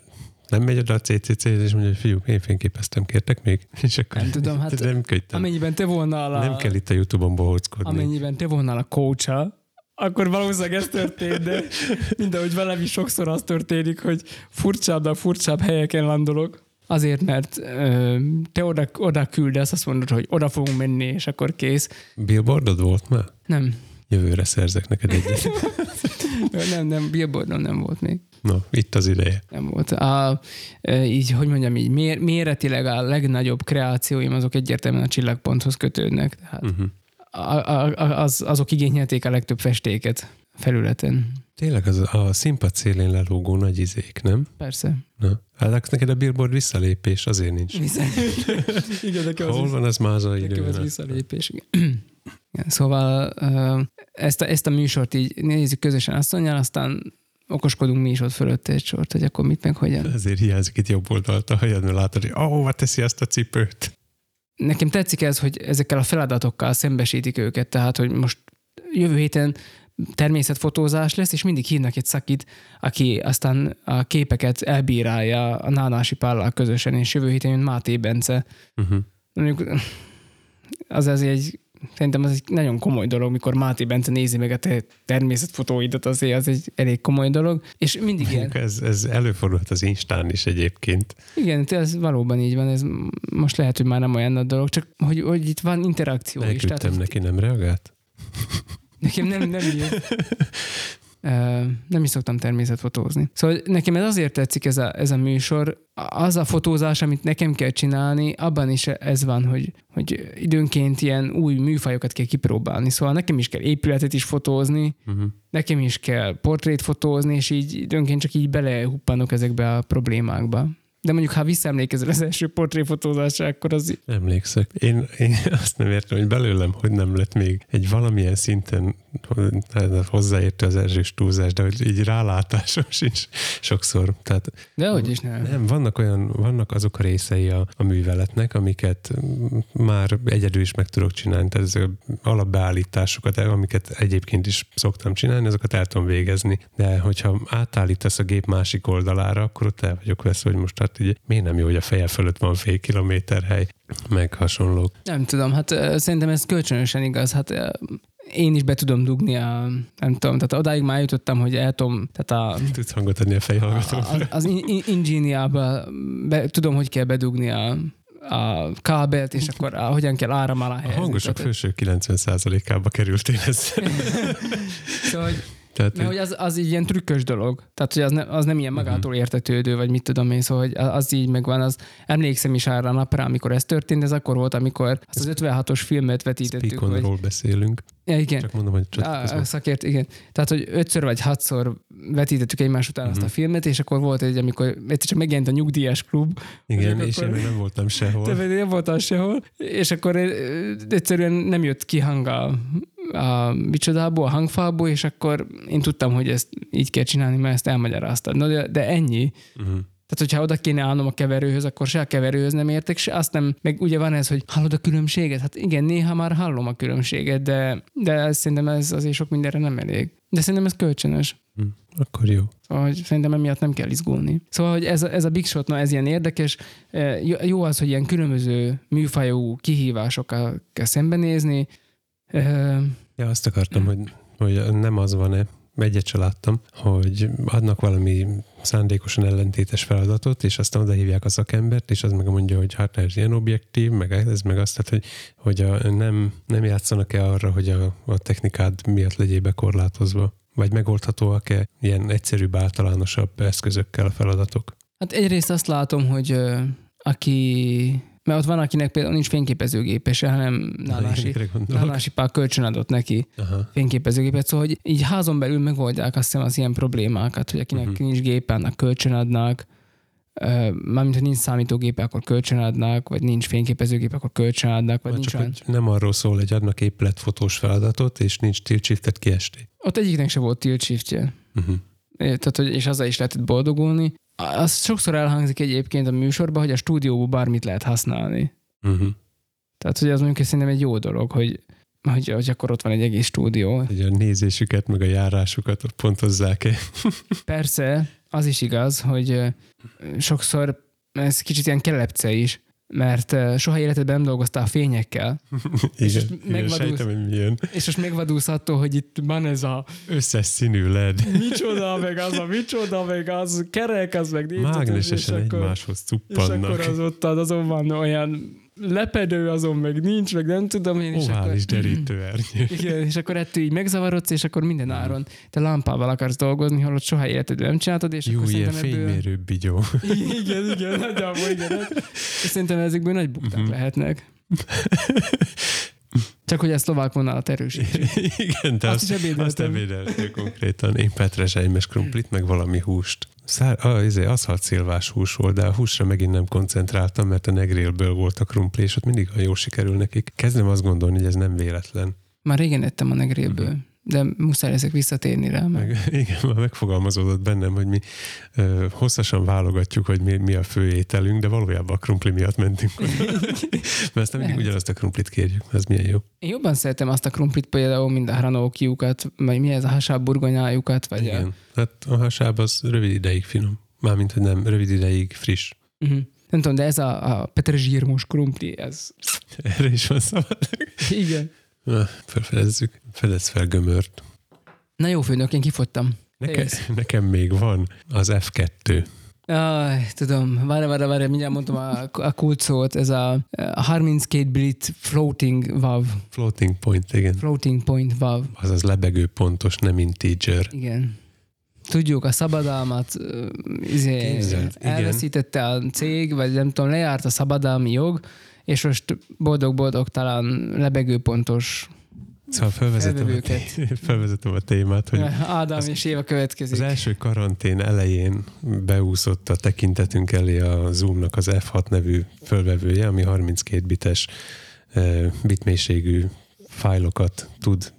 nem megy oda a CCC, és mondja, hogy fiú, én fényképeztem, kértek még? És akkor Nem tudom, hát nem, könyvtem. amennyiben te volnál a, nem kell itt a Youtube-on bohóckodni. amennyiben te volnál a coacha, akkor valószínűleg ez történt, de mindahogy velem is sokszor az történik, hogy furcsább, de furcsább helyeken landolok. Azért, mert ö, te oda, oda küldesz, azt mondod, hogy oda fogunk menni, és akkor kész. Billboardod volt már? Nem, Jövőre szerzek neked egyet. nem, nem, billboardon nem volt még. Na, itt az ideje. Nem volt. A, e, így, hogy mondjam, így mér, méretileg a legnagyobb kreációim azok egyértelműen a csillagponthoz kötődnek. Tehát Uh-huh. a, a, az, azok igényelték a legtöbb festéket felületen. Tényleg az a színpad szélén lelógó nagy izék, nem? Persze. Na, hát neked a billboard visszalépés azért nincs. Vissza... Igen, Hol van az máza nekem az idő? visszalépés. Szóval ezt a, ezt a műsort így nézzük közösen asszonyjal, aztán okoskodunk mi is ott fölötte egy sort, hogy akkor mit meg hogyan. Ezért hiányzik itt jobb oldalt a hajad, mert látod, hogy ahova teszi azt a cipőt. nekem tetszik ez, hogy ezekkel a feladatokkal szembesítik őket, tehát, hogy most jövő héten természetfotózás lesz, és mindig hívnak egy szakit, aki aztán a képeket elbírálja a Nánási Pállal közösen, és jövő héten jön Máté Bence. Uh-huh. Mondjuk az azért egy, szerintem az egy nagyon komoly dolog, mikor Máté Bence nézi meg a te természetfotóidat, azért az egy elég komoly dolog, és mindig ilyen. Ez, ez előfordulhat az Instán is egyébként. Igen, ez valóban így van, ez most lehet, hogy már nem olyan nagy dolog, csak hogy, hogy itt van interakció is. Elküldtem Tehát, neki, nem reagált? Nekem nem, nem így. Nem is szoktam természetfotózni. Szóval nekem ez azért tetszik ez a, ez a műsor. Az a fotózás, amit nekem kell csinálni, abban is ez van, hogy, hogy időnként ilyen új műfajokat kell kipróbálni. Szóval nekem is kell épületet is fotózni, Uh-huh. nekem is kell portrét fotózni, és így időnként csak így belehuppanok ezekbe a problémákba. De mondjuk, ha visszaemlékezel az első portréfotózásra, akkor az Emlékszek. Én, én azt nem értem, hogy belőlem hogy nem lett még egy valamilyen szinten hát hozzáértő az erzsős túlzás, de hogy így rálátásom sincs sokszor. Tehát De hogy is nem. nem, vannak olyan, vannak azok a részei a, a műveletnek, amiket már egyedül is meg tudok csinálni, tehát ezek alapbeállításokat, amiket egyébként is szoktam csinálni, azokat el tudom végezni, de hogyha átállítasz a gép másik oldalára, akkor ott el vagyok vesz, hogy most hát így, miért nem jó, hogy a feje fölött van fél kilométer hely, meg hasonlók. Nem tudom, hát szerintem ez kölcsönösen igaz. Hát én is be tudom dugni a, nem tudom, tehát odáig már jutottam, hogy el tudom, tehát a, Tudsz hangot adni a fejhallgatóra. az, az in- in- ingeniába be, tudom, hogy kell bedugni a, a kábelt, és akkor a, hogyan kell áram alá A helyezni. hangosok Tehát, felső 90%-ába kerültél ezzel. szóval, hogy, Tehát, mert, hogy az, az így ilyen trükkös dolog. Tehát, hogy az, ne, az nem ilyen Mhm. magától értetődő, vagy mit tudom én, szóval, hogy az így megvan. Az, emlékszem is arra a napra, amikor ez történt, ez akkor volt, amikor azt az 56-os filmet vetítettük, Speak hogy beszélünk. Ja, igen. Csak mondom, hogy csatlakozom. a szakért, igen. Tehát, hogy ötször vagy hatszor vetítettük egymás után azt a Mhm. filmet, és akkor volt egy, amikor egyszer csak megjelent a nyugdíjas klub, Igen, Akkor- és én még nem voltam te sehol. pedig nem voltál sehol, és akkor egyszerűen nem jött ki hang a, a micsodából, a hangfából, és akkor én tudtam, hogy ezt így kell csinálni, mert ezt elmagyaráztad. No, de, de ennyi. Uh-huh. Tehát, hogyha oda kéne állnom a keverőhöz, akkor se a keverőhöz nem értek, se azt nem, meg ugye van ez, hogy hallod a különbséget? Hát igen, néha már hallom a különbséget, de, de ez, szerintem ez azért sok mindenre nem elég. De szerintem ez kölcsönös. Hm, Akkor jó. Szóval, hogy szerintem emiatt nem kell izgulni. Szóval, hogy ez a, ez a Big Shot, na ez ilyen érdekes. Eh, jó- Jó az, hogy ilyen különböző műfajú kihívásokkal kell szembenézni. Ja, azt akartam, hogy, hogy nem az van-e, egyet se láttam, hogy adnak valami szándékosan ellentétes feladatot, és aztán oda hívják a szakembert, és az meg mondja, hogy hát ez ilyen objektív, meg ez meg azt, tehát, hogy, hogy a, nem, nem játszanak-e arra, hogy a, a technikád miatt legyél bekorlátozva, vagy megoldhatóak-e ilyen egyszerűbb, általánosabb eszközökkel a feladatok. hát egyrészt azt látom, hogy aki mert ott van, akinek például nincs fényképezőgépese, hanem nálási, nálási pár kölcsön adott neki Aha. fényképezőgépet, szóval hogy így házon belül megoldják azt hiszem az ilyen problémákat, hogy akinek Mhm. uh-huh. nincs gépe, annak kölcsön adnak, mármint, hogy nincs számítógép, akkor kölcsön adnak, vagy nincs fényképezőgép, akkor kölcsön adnak, vagy Már nincs csak, olyan... hogy nem arról szól, hogy adnak épületfotós feladatot, és nincs tilt shiftet kiesti. Ott egyiknek se volt tilt shiftje. Uh-huh. Tehát, hogy, és azzal is lehetett boldogulni. Az sokszor elhangzik egyébként a műsorban, hogy a stúdióban bármit lehet használni. Uh-huh. Tehát, hogy az mondjuk szerintem egy jó dolog, hogy, hogy, hogy akkor ott van egy egész stúdió. Hogy a nézésüket, meg a járásukat ott pontozzák-e. Persze, az is igaz, hogy sokszor ez kicsit ilyen kelepce is, mert soha életedben nem dolgoztál fényekkel, És Igen, most igen megvadulsz. sejtem, hogy milyen és most megvadulsz attól, hogy itt van ez a összes színű led. micsoda, meg az a micsoda, meg az kerek, az meg Mágnesesen és akkor, egymáshoz és cuppannak. akkor az ott azon van olyan lepedő, azon meg nincs, meg nem tudom én, és akkor, Ovális derítőernyő. igen, és akkor ettől így megzavarodsz, és akkor minden áron te lámpával akarsz dolgozni, holott soha életedben nem csináltad, és Jó, akkor ilyen szerintem ebből... fénymérő bigyó. Igen, igen, nagyjából igen. És szerintem ezekből nagy bukták Mhm. lehetnek. Csak hogy a szlovák vonalat erősítsük. Igen, de Azt azt, is azt, ebédeltem. ebédeltél konkrétan. Én petrezselymes krumplit, meg valami húst. Szár, ah, izé, aszfalt szilvás hús volt, de a húsra megint nem koncentráltam, mert a negrélből volt a krumpli, és ott mindig olyan jól sikerül nekik. Kezdem azt gondolni, hogy ez nem véletlen. Már régen ettem a negréből, de muszáj ezek visszatérni rá. Meg. Igen, már megfogalmazódott bennem, hogy mi ö, hosszasan válogatjuk, hogy mi, mi a fő ételünk, de valójában a krumpli miatt mentünk. Mert aztán mindig ugyanazt a krumplit kérjük, ez milyen jó. Én jobban szeretem azt a krumplit például, mint a hranókiukat, vagy mi ez a hasább burgonyájukat, vagy a... Igen. Hát a hasáb az rövid ideig finom. Mármint, hogy nem, rövid ideig friss. Uh-huh. Nem tudom, de ez a, a petrezsírmos krumpli, ez... Erre is van szabad. Igen. Na, felfedezzük. Fedez fel gömört. Na jó, főnök, én kifogytam. Neke, nekem még van az F2. Aj, tudom, várj, várj, várj, mindjárt mondtam a, a kult szót, ez a, a 32 bit floating WAV, Floating point, igen. floating point WAV, Azaz lebegő pontos, nem integer. igen. Tudjuk, a szabadalmat izé, Képzeld, igen. elveszítette a cég, vagy nem tudom, lejárt a szabadalmi jog, és most boldog-boldog talán lebegőpontos Szóval felvezetem a, felvezetem a témát, hogy Ádám és Éva következik. az első karantén elején beúszott a tekintetünk elé a Zoomnak az F6 nevű fölvevője, ami 32 bites eh, bitmélységű fájlokat tud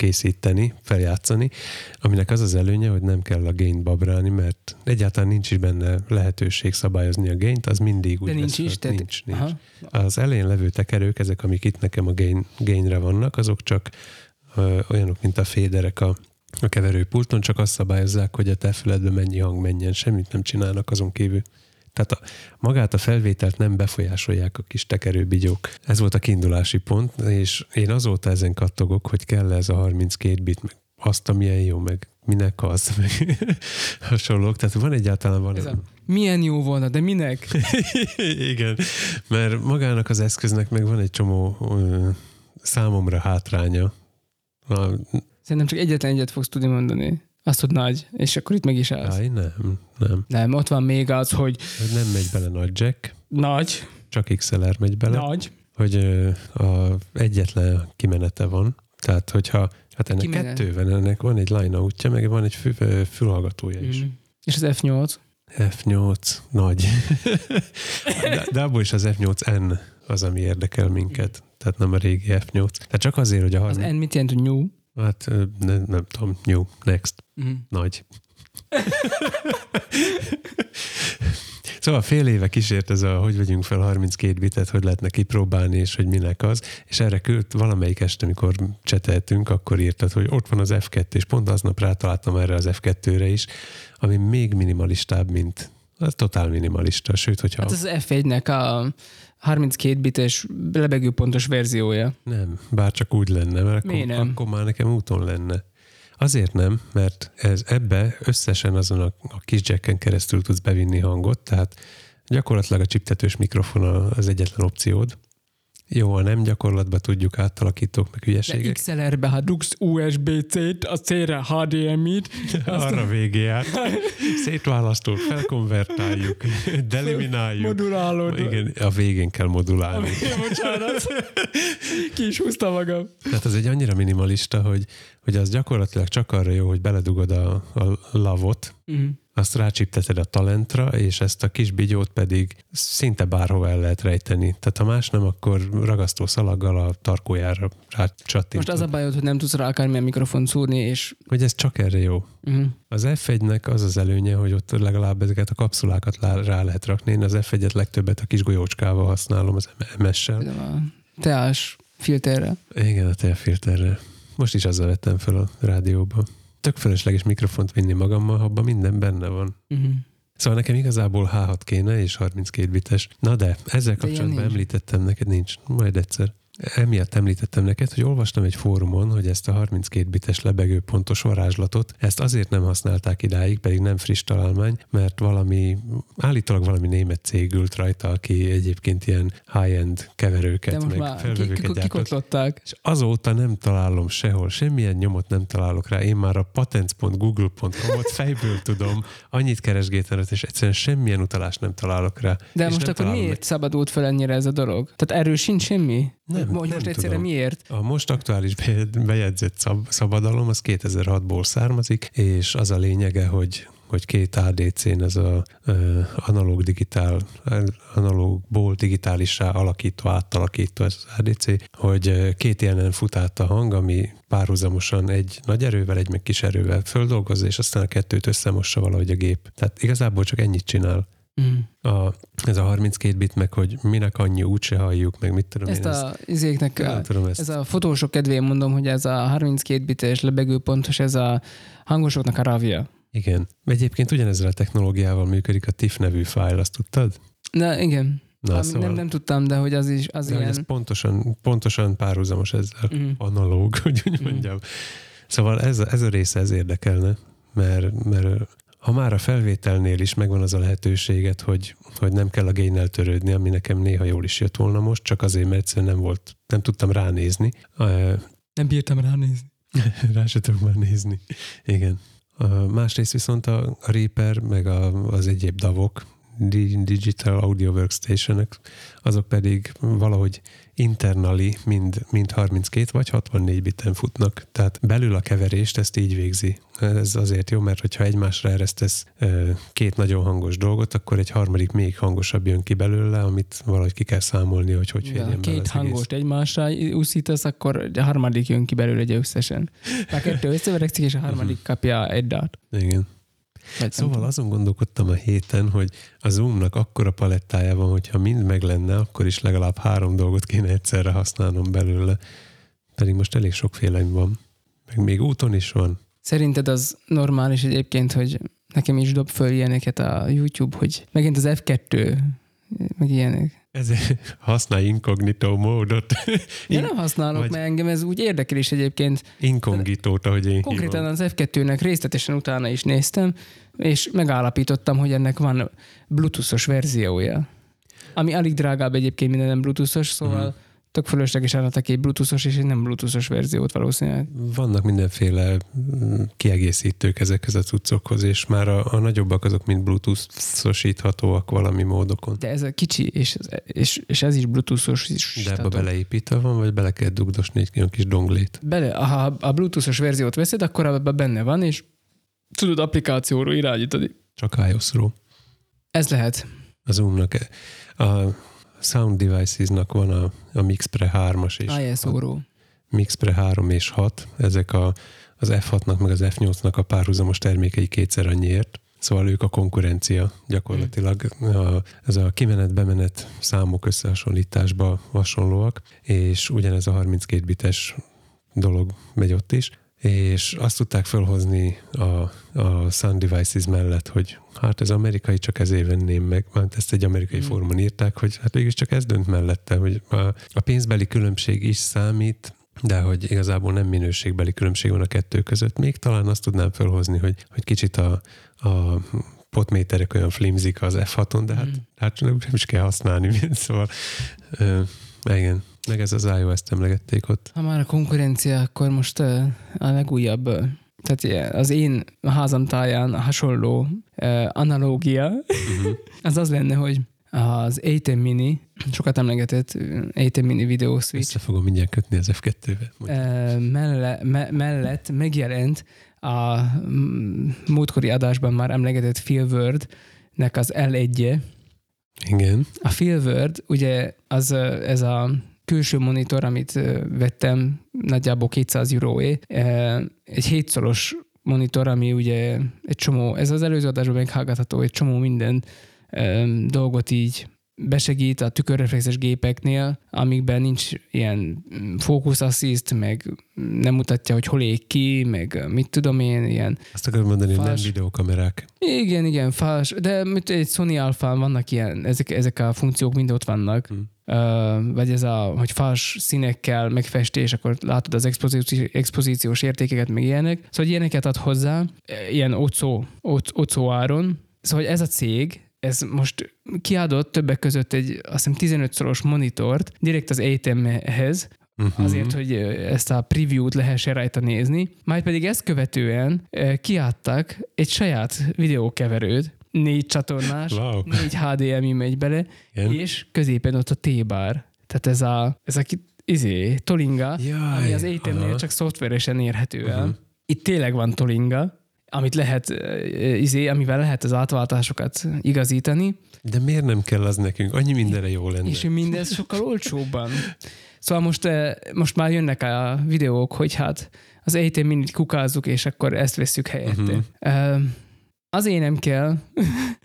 készíteni, feljátszani, aminek az az előnye, hogy nem kell a gain babrálni, mert egyáltalán nincs is benne lehetőség szabályozni a gaint, az mindig úgy De nincs lesz is, tehát... nincs, nincs. Aha. Az elején levő tekerők, ezek, amik itt nekem a gain, gainre vannak, azok csak ö, olyanok, mint a féderek a, a keverőpulton, csak azt szabályozzák, hogy a te füledbe mennyi hang menjen, semmit nem csinálnak azon kívül. Tehát a, magát a felvételt nem befolyásolják a kis tekerőbigyók. Ez volt a kiindulási pont, és én azóta ezen kattogok, hogy kell ez a 32 bit, meg azt, amilyen jó, meg minek az, meg hasonlók. Tehát van egyáltalán van. Ez a, milyen jó volna, de minek? Igen, mert magának az eszköznek meg van egy csomó ö, számomra hátránya. A, Szerintem csak egyetlen egyet fogsz tudni mondani. Azt, hogy nagy, és akkor itt meg is állsz. áj, nem, nem. Nem, ott van még az, hogy nem megy bele nagy jack, nagy, csak XLR megy bele. nagy, Hogy a egyetlen kimenete van, Tehát, hogyha hát ennek Ki kettő van, ennek van egy line útja, meg van egy fül, fülhallgatója is. Mm. És az F8? F8 nagy. de, de abból is az F8N az, ami érdekel minket. Tehát nem a régi F8. Tehát csak azért, hogy a Az 30... N mit jelent, hogy new? Hát ö, nem, tudom, new, next, Mm. nagy. Szóval fél éve kísért ez a, hogy vegyünk fel 32 bitet, hogy lehetne kipróbálni, és hogy minek az, és erre küld valamelyik este, amikor cseteltünk, akkor írtad, hogy ott van az F2, és pont aznap rátaláltam erre az F2-re is, ami még minimalistább, mint az totál minimalista, sőt, hogyha Hát az F1-nek a 32 bites lebegőpontos verziója. Nem, bár csak úgy lenne, mert akkor, nem? akkor már nekem úton lenne. Azért nem, mert ez ebbe összesen azon a, a kis jacken keresztül tudsz bevinni hangot, tehát gyakorlatilag a csiptetős mikrofon az egyetlen opciód. Jó, ha nem gyakorlatban tudjuk átalakítók meg De hülyeségek. XLR-be, ha dugsz USB-C-t, a C-re HDMI-t, Arra végéját. Szétválasztó, felkonvertáljuk, delimináljuk. modulálod. Igen, a végén kell modulálni. Bocsánat. Ki is húzta magam. Tehát ez egy annyira minimalista, hogy, hogy az gyakorlatilag csak arra jó, hogy beledugod a, a lavot, Mm. Azt rácsipteted a talentra, és ezt a kis bigyót pedig szinte bárhova el lehet rejteni. Tehát ha más nem, akkor ragasztó szalaggal a tarkójára rácsattintod. Most az a bajod, hogy nem tudsz rá akármilyen mikrofon szúrni, és Hogy ez csak erre jó. mm. Az F1-nek az az előnye, hogy ott legalább ezeket a kapszulákat lá- rá lehet rakni. Én az F1-et legtöbbet a kis golyócskával használom, az MS-sel. teás filterre. Igen, a tejfilterre. Most is azzal vettem fel a rádióba. Tök felesleges mikrofont vinni magammal, ha abban minden benne van. Mm. Szóval nekem igazából H6 kéne, és 32 bites. Na de, ezzel kapcsolatban említettem neked, nincs, majd egyszer. Emiatt említettem neked, hogy olvastam egy fórumon, hogy ezt a 32 bites lebegő pontos varázslatot, ezt azért nem használták idáig, pedig nem friss találmány, mert valami, állítólag valami német cég ült rajta, aki egyébként ilyen high-end keverőket, meg felvevőket gyártott. És azóta nem találom sehol, semmilyen nyomot nem találok rá. Én már a patents.google.com-ot fejből tudom, annyit keresgéltem, rajta, és egyszerűen semmilyen utalást nem találok rá. De most akkor miért szabadult fel ennyire ez a dolog? Tehát erről sincs semmi? Nem, Hogy nem most egyszerre tudom. miért? A most aktuális be- bejegyzett szab- szabadalom az 2006-ból származik, és az a lényege, hogy hogy két ADC-n ez a ö, analóg digitál, analógból digitálissá alakító, átalakító ez az ADC, hogy két ilyenen fut át a hang, ami párhuzamosan egy nagy erővel, egy meg kis erővel földolgozza, és aztán a kettőt összemossa valahogy a gép. Tehát igazából csak ennyit csinál. Mm. A, ez a 32 bit, meg hogy minek annyi úgyse halljuk, meg mit tudom Ezt én. a izéknek, ezt, a, nem tudom, ezt ez a fotósok kedvéért mondom, hogy ez a 32 bites lebegőpontos, ez a hangosoknak a ravja. Igen. Egyébként ugyanezzel a technológiával működik a TIFF nevű fájl, azt tudtad? Na igen, Na, Na, szóval, nem, nem tudtam, de hogy az is az de ilyen... ez pontosan, pontosan párhuzamos ezzel. Mm. Analóg, hogy úgy Mhm. mondjam. Szóval ez a, ez a része ez érdekelne, mert, mert ha már a felvételnél is megvan az a lehetőséget, hogy, hogy nem kell a génnel törődni, ami nekem néha jól is jött volna most, csak azért, mert egyszerűen nem volt, nem tudtam ránézni. Nem bírtam ránézni. Rá se tudok már nézni. Igen. Másrészt viszont a, a Reaper, meg a, az egyéb davok, Di- Digital Audio workstation azok pedig valahogy internally mind, mind 32 vagy 64 biten futnak. Tehát belül a keverést ezt így végzi. Ez azért jó, mert hogyha egymásra eresztesz két nagyon hangos dolgot, akkor egy harmadik még hangosabb jön ki belőle, amit valahogy ki kell számolni, hogy hogy Ja, férjen bele két hangost egymásra úszítasz, akkor a harmadik jön ki belőle egy összesen. A kettő összeverekszik, és a harmadik kapja egy egész. Igen. Vagy Szóval azon gondolkodtam a héten, hogy a Zoomnak akkora palettája van, hogyha mind meg lenne, akkor is legalább három dolgot kéne egyszerre használnom belőle. Pedig most elég sokféle van. Meg még úton is van. Szerinted az normális egyébként, hogy nekem is dob föl ilyeneket a YouTube, hogy megint az F2, meg ilyenek. Ezért használj inkognitó módot. Én nem használok, vagy- mert engem ez úgy érdekel is egyébként. Inkognitort, ahogy én Konkrétan hívom. az F2-nek részletesen utána is néztem, és megállapítottam, hogy ennek van bluetoothos verziója. Ami alig drágább egyébként minden nem bluetoothos, szóval uh-huh. Tök fölösleges eladtak egy bluetoothos és egy nem bluetoothos verziót valószínűleg. Vannak mindenféle mm, kiegészítők ezekhez a cuccokhoz, és már a, a nagyobbak azok mind bluetooth-osíthatóak valami módokon. De ez a kicsi, és, és, és ez is bluetoothos is. De ebbe beleépítve van, vagy bele kell dugdosni egy olyan kis donglét? Bele, ha a bluetoothos verziót veszed, akkor abban benne van, és tudod applikációról irányítani. Csak iOS-ról. Ez lehet. A Zoom-nak. A Sound Devices-nak van a, a Mixpre 3-as és ISO-ról. Mixpre 3 és 6, ezek a, az F6-nak meg az F8-nak a párhuzamos termékei kétszer annyiért. Szóval ők a konkurencia gyakorlatilag. A, ez a kimenet-bemenet számok összehasonlításba hasonlóak, és ugyanez a 32 bites dolog megy ott is és azt tudták felhozni a, a Sun Devices mellett, hogy hát ez amerikai, csak ezért venném meg, mert ezt egy amerikai mm. fórumon írták, hogy hát végül csak ez dönt mellette, hogy a, a pénzbeli különbség is számít, de hogy igazából nem minőségbeli különbség van a kettő között. Még talán azt tudnám felhozni, hogy, hogy kicsit a, a potméterek olyan flimzik az F6-on, de hát, mm. hát nem is kell használni, szóval ö, igen. Meg ez az iOS-t emlegették ott. Ha már a konkurencia, akkor most a legújabb, tehát az én házam táján hasonló analógia, uh-huh. az az lenne, hogy az A10 Mini, sokat emlegetett A10 Mini Video Switch. Össze fogom mindjárt kötni az F2-vel. Melle, me, mellett megjelent a múltkori adásban már emlegetett Word-nek az L1-je. Igen. A Word, ugye az ez a külső monitor, amit vettem, nagyjából 200 euróé, egy hétszoros monitor, ami ugye egy csomó, ez az előző adásban meghallgatható, egy csomó minden dolgot így besegít a tükörreflexes gépeknél, amikben nincs ilyen focus assist, meg nem mutatja, hogy hol ég ki, meg mit tudom én, ilyen... Azt akarom mondani, fals... nem videókamerák. Igen, igen, fals, de egy Sony alfa vannak ilyen, ezek, ezek a funkciók mind ott vannak. Hmm vagy ez a, hogy fals színekkel megfestés, akkor látod az expozíciós, expozíciós értékeket, meg ilyenek. Szóval hogy ilyeneket ad hozzá, ilyen ocó, ocó áron. Szóval hogy ez a cég, ez most kiadott többek között egy azt hiszem 15-szoros monitort direkt az ATM-hez, uh-huh. azért, hogy ezt a preview-t lehessen rajta nézni. Majd pedig ezt követően kiadtak egy saját videókeverőt, négy csatornás, wow. négy HDMI megy bele, Igen. és középen ott a T-bar. Tehát ez a, ez a izé, Tolinga, Jaj, ami az ATM-nél csak szoftveresen érhető el. Uh-huh. Itt tényleg van Tolinga, amit lehet, izé, amivel lehet az átváltásokat igazítani. De miért nem kell az nekünk? Annyi mindenre jó lenne. És mindez sokkal olcsóbban. Szóval most, most már jönnek a videók, hogy hát az ATM minit kukázzuk, és akkor ezt veszük helyette. Uh-huh. Azért nem kell.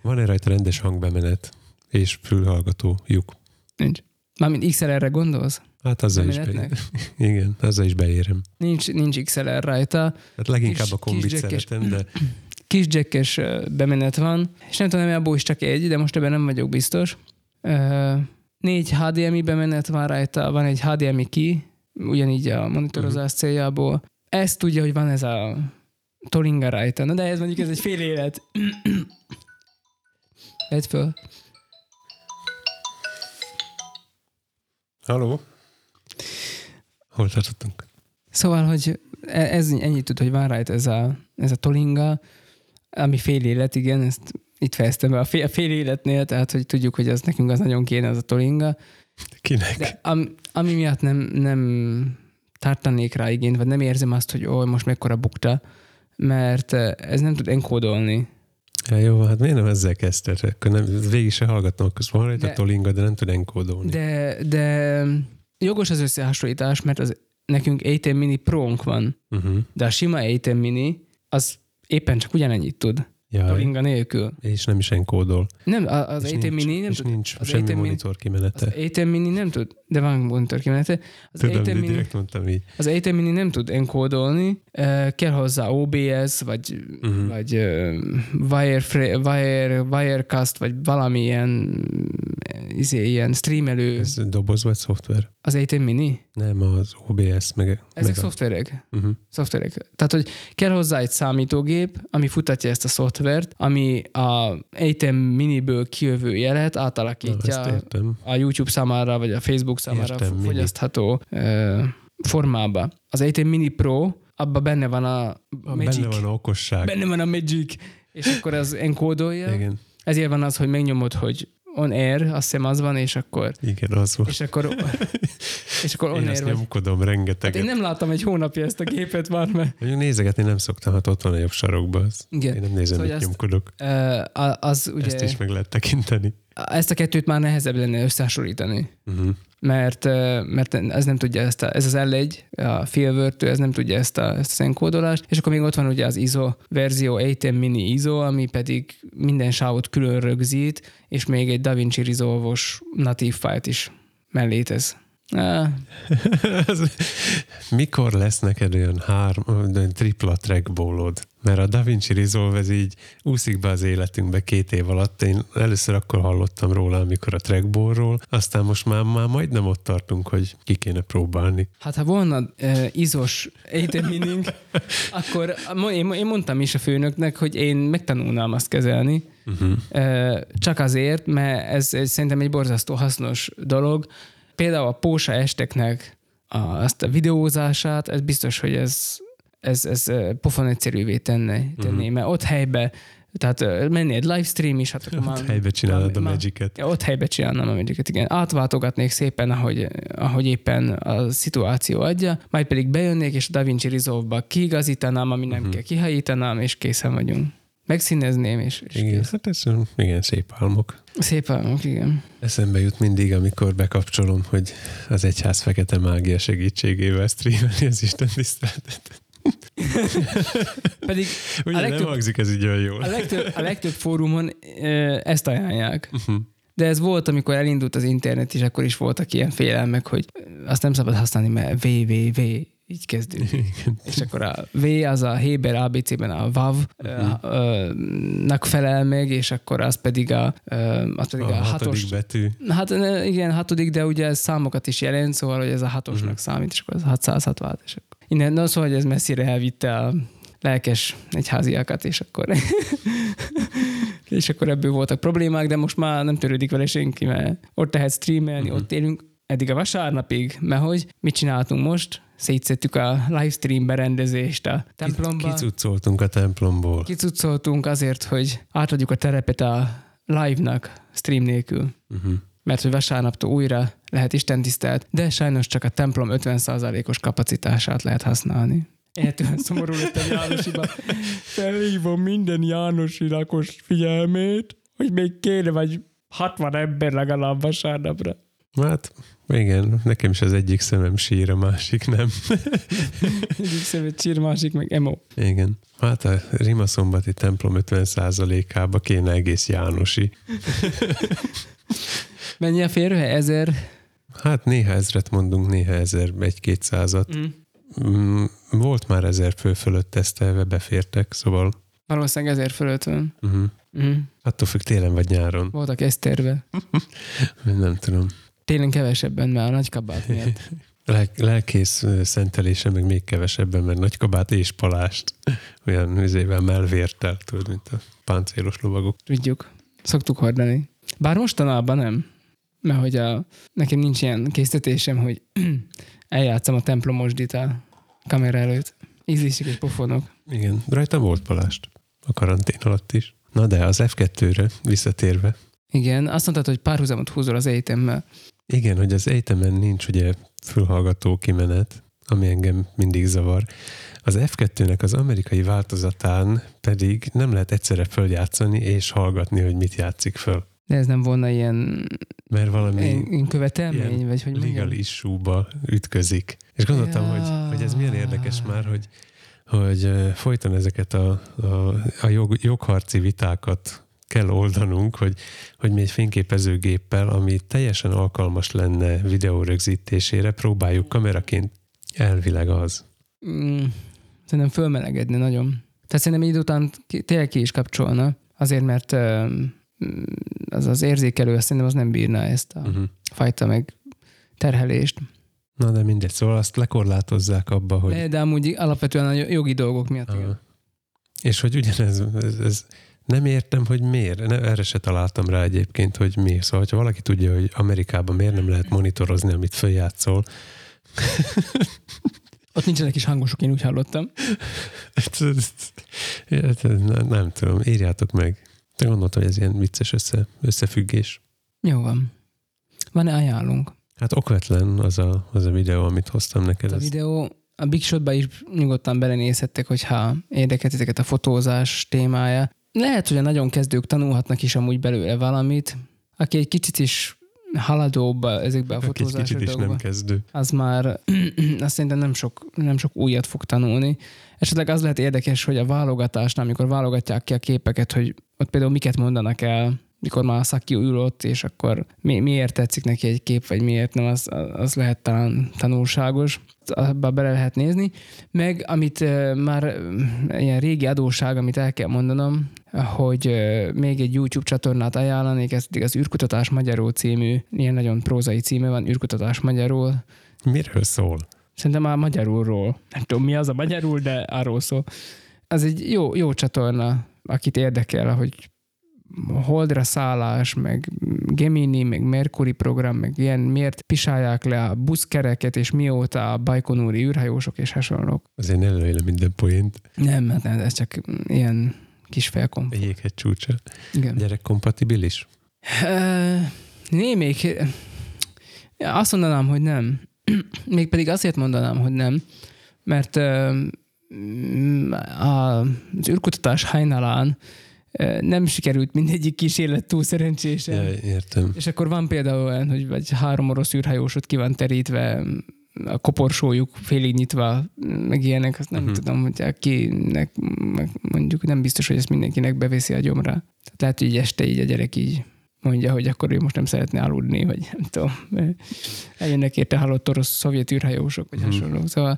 Van-e rajta rendes hangbemenet és fülhallgató lyuk? Nincs. Mármint XLR-re gondolsz? Hát azzal is beérem. Igen, azzal is beérem. Nincs, nincs XLR rajta. Hát leginkább kis, a kombit kis szeretem, de... Kis jackes bemenet van, és nem tudom, abból is csak egy, de most ebben nem vagyok biztos. Négy HDMI bemenet van rajta, van egy HDMI ki, ugyanígy a monitorozás uh-huh. céljából. Ezt tudja, hogy van ez a Tolinga rajta. Na de ez mondjuk ez egy fél élet. Vedd föl. Halló? Hol tartottunk? Szóval, hogy e- ez ennyit tud, hogy van rajta ez a, ez a tolinga, ami fél élet, igen, ezt itt fejeztem be a fél, a fél életnél, tehát hogy tudjuk, hogy az nekünk az nagyon kéne, az a tolinga. Kinek? De am, ami miatt nem, nem tartanék rá igényt, vagy nem érzem azt, hogy ó, most mekkora bukta, mert eh, ez nem tud enkódolni. Ja, jó, hát miért nem ezzel kezdted? Akkor nem, végig se hallgatnom, akkor van rajta tolinga, de nem tud enkódolni. De, de jogos az összehasonlítás, mert az, nekünk ATM Mini pro van, uh-huh. de a sima ATM Mini az éppen csak ugyanennyit tud. Jaj. Tolinga nélkül. És nem is enkódol. Nem, az és ATM Mini nem és tud. nincs az semmi ATM monitor kimenete. Az ATM Mini nem tud, de van monitor kimenete. Az Tudom, ATM Mini, direkt mondtam így. Az ATM Mini nem tud enkódolni, kell hozzá OBS, vagy, uh-huh. vagy uh, wire, wire, Wirecast, vagy valamilyen izé, ilyen streamelő, Ez doboz vagy szoftver? az A10 Mini? Nem, az OBS, meg... Ezek meg a- szoftverek. Uh-huh. szoftverek. Tehát, hogy kell hozzá egy számítógép, ami futatja ezt a szoftvert, ami a A10 miniből kijövő jelet Na, átalakítja értem. a YouTube számára, vagy a Facebook számára Értem, fogyasztható ö, formába. Az A10 Mini Pro, abban benne van a Magic. Benne van a okosság. benne van a Magic, és akkor az enkódolja. Igen, Ezért van az, hogy megnyomod, hogy on air, azt hiszem az van, és akkor, igen, az volt. és akkor, és akkor on Én air azt vagy. nyomkodom Hát rengeteget. én nem láttam egy hónapja ezt a gépet már, mert Mondjuk nézegetni nem szoktam, hát ott van a jobb sarokban. Az. Igen. Én nem nézem, Szóval hogy ezt- nyomkodok. az ugye, Ezt is meg lehet tekinteni. ezt a kettőt már nehezebb lenne összehasonlítani. Uh-huh. Mert, mert ez nem tudja ezt a, ez az L1, a filvörtő, ez nem tudja ezt, a, ezt az enkódolást, és akkor még ott van ugye az ISO verzió, A10 mini ISO, ami pedig minden sávot külön rögzít, és még egy DaVinci Resolve-os natív fájlt is mellé tesz. Az- Mikor lesz neked olyan három, olyan tripla trackballod? Mert a DaVinci Resolve ez így úszik be az életünkbe két év alatt. Én először akkor hallottam róla, amikor a trackballról, aztán most már, már majdnem ott tartunk, hogy ki kéne próbálni. hát ha volna uh, izos A10 mining, akkor én, én mondtam is a főnöknek, hogy én megtanulnám azt kezelni, Uh-huh. Ö, Csak azért, mert ez, ez szerintem egy borzasztó hasznos dolog. Például a Pósa esteknek a, azt a videózását, ez biztos, hogy ez, ez, ez pofon egyszerűvé tenne, tenné, uh-huh. mert ott helybe, tehát menni egy livestream is, hát akkor Ott már, helybe csinálod a már- Magic-et. Ja, ott helybe csinálnám a magic igen. Átváltogatnék szépen, ahogy, ahogy éppen a szituáció adja, majd pedig bejönnék, és a DaVinci Resolve-ba kiigazítanám, ami nem uh-huh. kell, kihajítanám, és készen vagyunk. Megszínezném, és, és Igen, kész. hát ez igen, szép álmok. Szép álmok, igen. Eszembe jut mindig, amikor bekapcsolom, hogy az egyház fekete mágia segítségével streameli az Isten tiszteletet. Pedig Ugye A nem legtöbb- hangzik ez így olyan jól. a legtöbb, a legtöbb fórumon ezt ajánlják. Uh-huh. De ez volt, amikor elindult az internet, és akkor is voltak ilyen félelmek, hogy azt nem szabad használni, mert www így kezdődik. És akkor a V az a Héber ABC-ben a VAV uh-huh. nak felel meg, és akkor az pedig a, az pedig A a, hatodik hatos. betű. Hát igen, hatodik, de ugye ez számokat is jelent, szóval, hogy ez a hatosnak uh-huh. számít, és akkor az 660, és akkor innen, no, szóval, hogy ez messzire elvitte a lelkes egyháziakat, és akkor és akkor ebből voltak problémák, de most már nem törődik vele senki, mert ott lehet streamelni, uh-huh. ott élünk, eddig a vasárnapig, mert hogy mit csináltunk most? Szétszettük a livestream berendezést a templomba. Kicucoltunk a templomból. Kicucoltunk azért, hogy átadjuk a terepet a live-nak stream nélkül Uh-huh. mert hogy vasárnaptól újra lehet Isten tisztelt, de sajnos csak a templom 50%-os kapacitását lehet használni. Ettől szomorú lettem Jánosiba. Felhívom minden Jánosi lakos figyelmét, hogy még kéne vagy 60 ember legalább vasárnapra. Hát igen, nekem is az egyik szemem sír, a másik nem. Egyik szemét csír, másik meg emo. Igen. Hát a Rimaszombati templom 50%-ába kéne egész Jánosi. Mennyi a férőhely? Ezer? Hát néha ezret mondunk, néha ezer, egy-kétszázat. Mm. Mm, volt már ezer fő fölött tesztelve, befértek, szóval Valószínűleg ezer fölött van. uh-huh. Mm. attól függ télen vagy nyáron. Voltak eszterve. Nem tudom. Télen kevesebben, mert a nagy kabát miatt. Lel- lelkész szentelése meg még kevesebben, mert nagykabát és palást olyan műzével melvértel, tudod, mint a páncélos lovagok. Tudjuk. Szoktuk hordani. Bár mostanában nem. Mert hogy a, nekem nincs ilyen készítésem, hogy eljátszom a templomosdit a kamera előtt. Ízlések és pofonok. Igen, rajtam volt palást a karantén alatt is. Na de az F2-re visszatérve, Igen, azt mondtad, hogy párhuzamot húzol az egyetemmel. Igen, hogy az egyetemen nincs ugye fülhallgató kimenet, ami engem mindig zavar. Az F2-nek az amerikai változatán pedig nem lehet egyszerre följátszani és hallgatni, hogy mit játszik föl. De ez nem volna ilyen, Mert valami ilyen, követelmény, ilyen vagy hogy legal issue-ba ütközik. És gondoltam, Ja. hogy, hogy ez milyen érdekes már, hogy, hogy folyton ezeket a, a, a jog, jogharci vitákat kell oldanunk, hogy, hogy mi egy fényképezőgéppel, ami teljesen alkalmas lenne videó rögzítésére, próbáljuk kameraként elvileg az. Mm, szerintem fölmelegedne nagyon. Tehát szerintem idő után tényleg ki is kapcsolna, azért mert mm, az az érzékelő, azt szerintem az nem bírna ezt a Uh-huh. fajta meg terhelést. Na de mindegy, szóval azt lekorlátozzák abba, hogy... De, de amúgy alapvetően a jogi dolgok miatt. Aha. És hogy ugyanez, ez, ez nem értem, hogy miért. Ne, erre se találtam rá egyébként, hogy miért. Szóval, ha valaki tudja, hogy Amerikában miért nem lehet monitorozni, amit följátszol, Ott nincsenek is hangosok, én úgy hallottam. ezt- ezt- ezt- nem, nem tudom, írjátok meg. Te gondoltam, hogy ez ilyen vicces össze, összefüggés. Jó van. Van-e ajánlunk? Hát okvetlen az a, az a videó, amit hoztam neked. A videó, a Big Shotba is nyugodtan belenézhettek, hogyha érdekelt titeket a fotózás témája. Lehet, hogy a nagyon kezdők tanulhatnak is amúgy belőle valamit. Aki egy kicsit is haladóbb ezekbe a fotózásos kicsit is dolgokba, nem kezdő. az már azt szerintem nem sok, nem sok újat fog tanulni. Esetleg az lehet érdekes, hogy a válogatásnál, amikor válogatják ki a képeket, hogy ott például miket mondanak el, mikor már a szaki ül ott, és akkor mi, miért tetszik neki egy kép, vagy miért nem, az, az lehet talán tanulságos. Abba bele lehet nézni. Meg amit már ilyen régi adóság, amit el kell mondanom, hogy még egy YouTube csatornát ajánlanék, ez pedig az űrkutatás magyarul című, ilyen nagyon prózai címe van, űrkutatás magyarul, Miről szól? Szerintem már magyarulról. Nem tudom, mi az a magyarul, de arról szól. Az egy jó, jó csatorna, akit érdekel, hogy Holdra szállás, meg Gemini, meg Mercury program, meg ilyen, miért pisálják le a buszkereket, és mióta a bajkonúri űrhajósok és hasonlók. Azért ne minden poént. Nem, hát nem, ez csak ilyen kis felkom. Egy jéghegy csúcsa. Igen. Gyerek kompatibilis? Ö, Némelyik, azt mondanám, hogy nem. Mégpedig azért mondanám, hogy nem, mert mm, az űrkutatás hajnalán nem sikerült mindegyik kísérlet túl szerencsésen. Ja, értem. És akkor van például olyan, hogy vagy három orosz űrhajósot ki van terítve, a koporsójuk félig nyitva, meg ilyenek, azt nem uh-huh. tudom, hogy akinek, meg mondjuk nem biztos, hogy ezt mindenkinek beveszi a gyomra. Tehát lehet, hogy így este így a gyerek így mondja, hogy akkor ő most nem szeretne aludni, vagy nem tudom. Eljönnek érte halott orosz szovjet űrhajósok, vagy Mhm. hasonlók. Szóval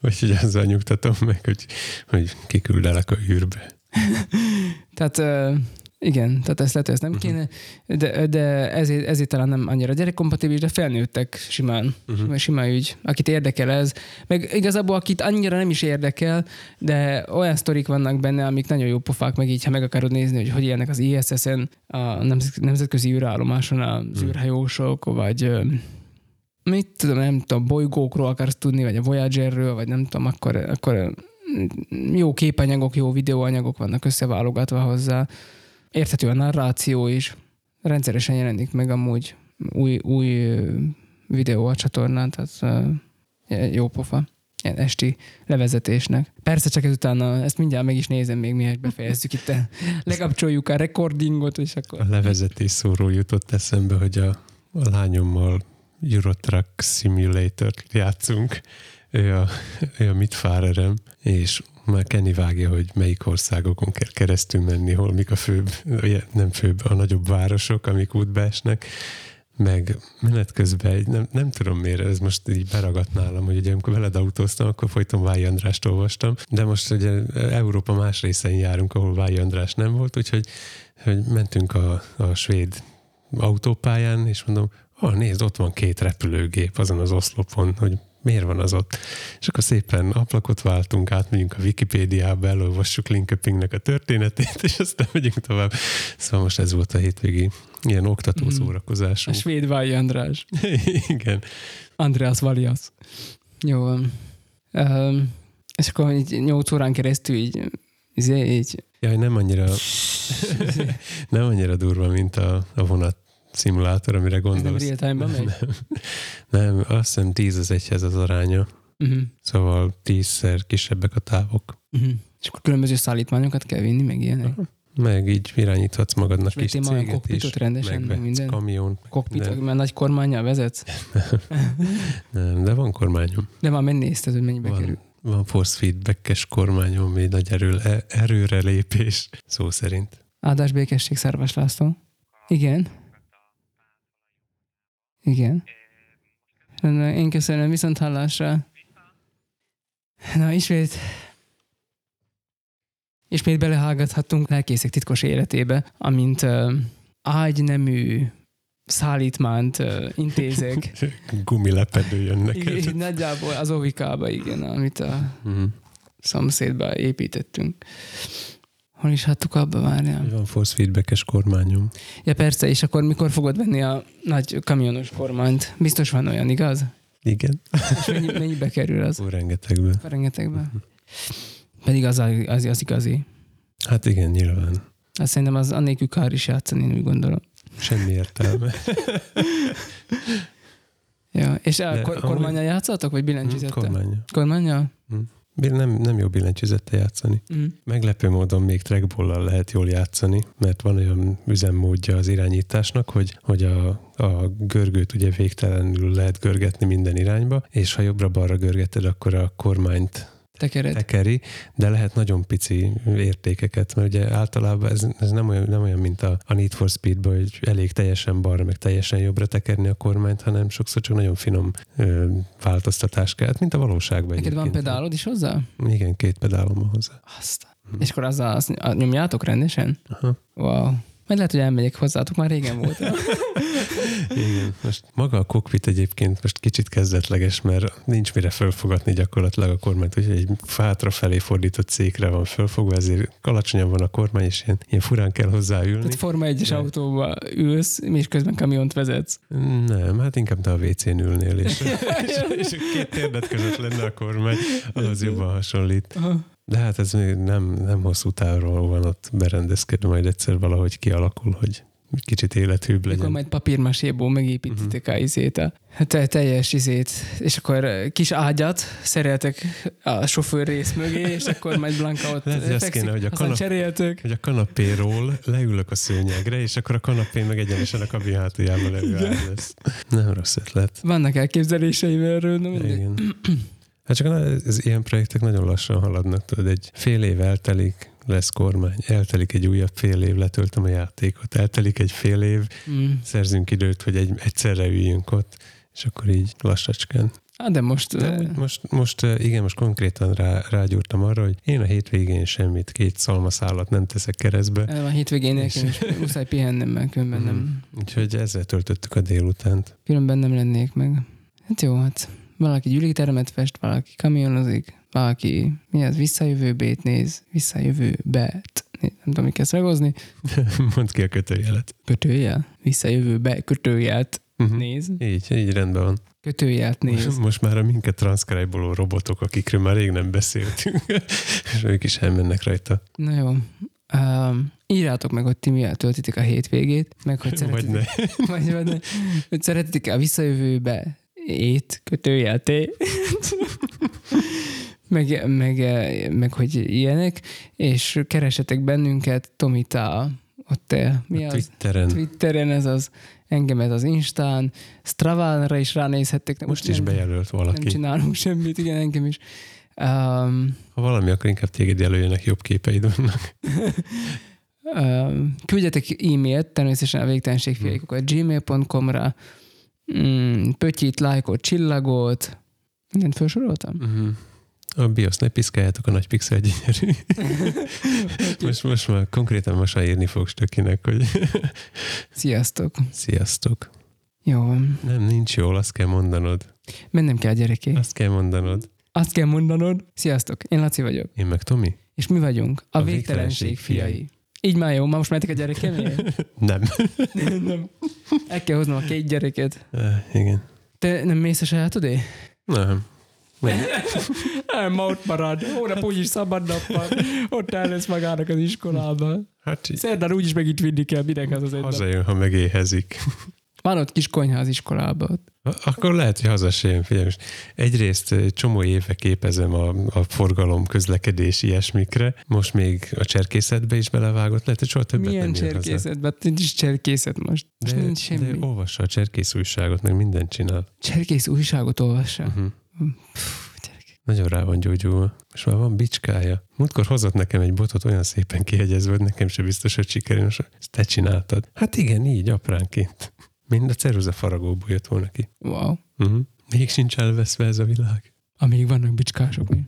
Vagy hogy azzal nyugtatom meg, hogy, hogy kiküldelek a űrbe. Tehát igen, tehát ezt lehet, hogy ezt nem Mhm. kéne, de, de ezért, ezért talán nem annyira gyerekkompatibilis, de felnőttek simán, Uh-huh. uh-huh. sima ügy, akit érdekel ez. Meg igazából akit annyira nem is érdekel, de olyan sztorik vannak benne, amik nagyon jó pofák, meg így, ha meg akarod nézni, hogy hogy élnek az ISS-en, a nemzet- nemzetközi űrállomáson az Mhm. űrhajósok, vagy mit tudom, nem tudom, bolygókról akarsz tudni, vagy a Voyagerről, vagy nem tudom, akkor, akkor mm, jó képanyagok, jó videóanyagok vannak összeválogatva hozzá. Érthető a narráció is. Rendszeresen jelenik meg amúgy új, új videó a csatornán, tehát jó pofa. Ilyen esti levezetésnek. Persze csak ezután a, ezt mindjárt meg is nézem még, miért befejezzük itt. A, lekapcsoljuk a recordingot, és akkor... A levezetés szóról jutott eszembe, hogy a, a lányommal Eurotruck Simulator-t játszunk. Ő a, ő a mitfárerem, és már Kenny vágja, hogy melyik országokon kell keresztül menni, hol mik a főbb, nem főbb, a nagyobb városok, amik útba esnek, meg menet közben, nem, nem tudom miért, ez most így beragadt nálam, hogy ugye amikor veled autóztam, akkor folyton Váj Andrást olvastam, de most ugye Európa más részein járunk, ahol Váj András nem volt, úgyhogy hogy mentünk a, a svéd autópályán, és mondom, ah, nézd, ott van két repülőgép azon az oszlopon, hogy miért van az ott. És akkor szépen ablakot váltunk, átmegyünk a Wikipédiába, elolvassuk Linköpingnek a történetét, és aztán megyünk tovább. Szóval most ez volt a hétvégi ilyen oktató Mhm. A szórakozásunk. svéd Váj András. Igen. Andreas Valias. Jó van. Um, és akkor így 8 órán keresztül így, izé, így Jaj, nem annyira, nem annyira durva, mint a, a vonat szimulátor, amire ez nem gondolsz. real megy? Nem, azt hiszem 10 az egyhez az aránya. Uh-huh. Szóval tízszer kisebbek a távok. Uh-huh. És akkor különböző szállítmányokat kell vinni, meg ilyenek. Meg így irányíthatsz magadnak És kis céget is. kokpitot rendesen, meg minden? kamiont. meg Kokpit, mert nagy kormányjal vezetsz? Nem, de van kormányom. De már megnézted, hogy mennyibe kerül. Van, van force feedbackes kormányom, ami nagy erő, erőre lépés, szó szerint. Áldás békesség, Szerves László. Igen. Igen. Na, Én köszönöm, viszont hallásra. Na, ismét. És még belehágathattunk lelkészek titkos életébe, amint uh, ágynemű szállítmányt uh, intézek. Gumilepedő jön Igen, neked. így nagyjából az ovikába, igen, amit a Mhm. szomszédba építettünk. Hol is hattuk abba, várjál? Van force feedbackes kormányom. Ja persze, és akkor mikor fogod venni a nagy kamionos kormányt? Biztos van olyan, igaz? Igen. És mennyi, mennyibe kerül az? Ó, rengetegben. Rengetegbe. Pedig az, az, az igazi. Hát igen, nyilván. Azt szerintem az annélkül kár is játszani, én úgy gondolom. Semmi értelme. Ja. És a De kor- amúgy- kormányjal játszatok, vagy billentyűzettel? Kormánya. Kormányjal? Bill- Nem, nem jó billentyűzettel játszani. Mm. Meglepő módon még trackball lehet jól játszani, mert van olyan üzemmódja az irányításnak, hogy, hogy a, a görgőt ugye végtelenül lehet görgetni minden irányba, és ha jobbra-balra görgeted, akkor a kormányt Tekered. tekeri, de lehet nagyon pici értékeket, mert ugye általában ez, ez nem, olyan, nem olyan, mint a, a Need for speed hogy elég teljesen balra, meg teljesen jobbra tekerni a kormányt, hanem sokszor csak nagyon finom ö, változtatás kell, Hát, mint a valóságban Neked van pedálod is hozzá? Igen, két pedálom hozzá. Azt. És akkor azzal azt nyomjátok rendesen? Aha. Wow. Majd lehet, hogy elmegyek hozzátok, már régen volt. Igen, most maga a kokpit egyébként most kicsit kezdetleges, mert nincs mire fölfogatni gyakorlatilag a kormányt, úgyhogy egy hátra felé fordított székre van fölfogva, ezért alacsonyan van a kormány, és ilyen, ilyen furán kell hozzáülni. Tehát Forma 1-es Ja. autóba ülsz, és közben kamiont vezetsz. Nem, hát inkább te a WC-n ülnél, és, és, és két térdet között lenne a kormány, ahhoz jobban hasonlít. Aha. De hát ez még nem, nem hosszú távról van ott berendezkedve, majd egyszer valahogy kialakul, hogy kicsit élethűbb Akkor legyen. majd papírmaséból megépítitek a izét, a te, teljes izét, és akkor kis ágyat szereltek a sofőr rész mögé, és akkor majd Blanka ott Lehet, fekszik, kéne, hogy a kanap- cseréltök. hogy a kanapéról leülök a szőnyegre, és akkor a kanapé meg egyenesen a kabin hátuljában levő lesz. Nem rossz ötlet. Vannak elképzeléseim erről, de mindegy. Hát csak az ilyen projektek nagyon lassan haladnak, tudod, egy fél év eltelik, lesz kormány, eltelik egy újabb fél év, letöltöm a játékot, eltelik egy fél év, Mm. szerzünk időt, hogy egy, egyszerre üljünk ott, és akkor így lassacskán. Hát de most... De eh, most, most, eh, igen, most konkrétan rá, rágyúrtam arra, hogy én a hétvégén semmit, két szalmaszálat nem teszek keresztbe, van hétvégén nekem is muszáj pihennem, mert különben nem, Mhm. úgyhogy ezzel töltöttük a délutánt. különben nem lennék meg. Hát jó, hát valaki gyűlíteremet fest, valaki kamionozik, valaki mi az, visszajövőbét néz, visszajövőbe, nem tudom, mit kell szragozni, Mondd ki a kötőjelet. kötőjel, visszajövőbe, kötőjelt Uh-huh. néz, Így, így rendben van. kötőjelt néz. Most, most már a minket transzkribáló robotok, akikről már rég nem beszéltünk, és ők is elmennek rajta. Na jó. Um, írjátok meg, hogy ti mivel töltitek a hétvégét, meg hogy Vagy szeretitek, ne. vagy, vagy ne, hogy szeretitek a visszajövőbe ét, kötőjel T. meg, meg, meg, hogy ilyenek, és keresetek bennünket, Tomita, ott te, mi A az? Twitteren. Twitteren ez az, engemet az Instán, Stravánra is ránézhettek. Most is nem, bejelölt Nem valaki. csinálunk semmit, igen, engem is. Um, Ha valami, akkor inkább téged jelöljenek, jobb képeid vannak. Um, küldjetek e-mailt, természetesen a végtelenségfiaikokat gmail.com-ra, mm, pötyit, lájkot, csillagot, mindent felsoroltam? Uh-huh. A BIOS ne piszkáljátok a nagy pixel gyönyörű. most, most már konkrétan most már írni fogsz tökinek, hogy Sziasztok! sziasztok. Jó van. Nem, nincs jól, azt kell mondanod. Mennem kell gyereké. Azt kell mondanod. Azt kell mondanod. Sziasztok! Én Laci vagyok. Én meg Tomi? És mi vagyunk? A, A végtelenség végtelenség fiai. Így már jó, ma most mehetek a gyerekemért? Nem. nem. El kell hoznom a két gyereket. Uh, igen. Te nem mész a sajátodé? Nem. Nem. Ma ott marad. Hónap úgyis szabad nappal. Ott el lesz magának az iskolában. Hát így Szerdán úgyis meg itt vinni kell, minek az az egy nap. hazajön, ha megéhezik. Van ott kis konyha az iskolában. Akkor lehet, hogy haza se jön. Figyelj, most egyrészt egy csomó éve képezem a, a forgalom, közlekedés ilyesmikre, most még a cserkészetbe is belevágott, lehet, hogy soha többet Milyen nem jön haza. Nincs cserkészet most. Most De, nincs semmi. de olvassa a cserkész újságot, meg mindent csinál. Cserkész újságot olvassa. Uh-huh. Pff. Nagyon rá van gyógyulva. És már van bicskája. Múltkor hozott nekem egy botot olyan szépen kihegyezve, hogy nekem sem biztos, hogy sikerül. Most Ezt te csináltad. Hát igen, így apránként. Mind a ceruza faragóból jött volna ki. Wow. Uh-huh. Még sincs elveszve ez a világ. Amíg vannak bicskások. Mi?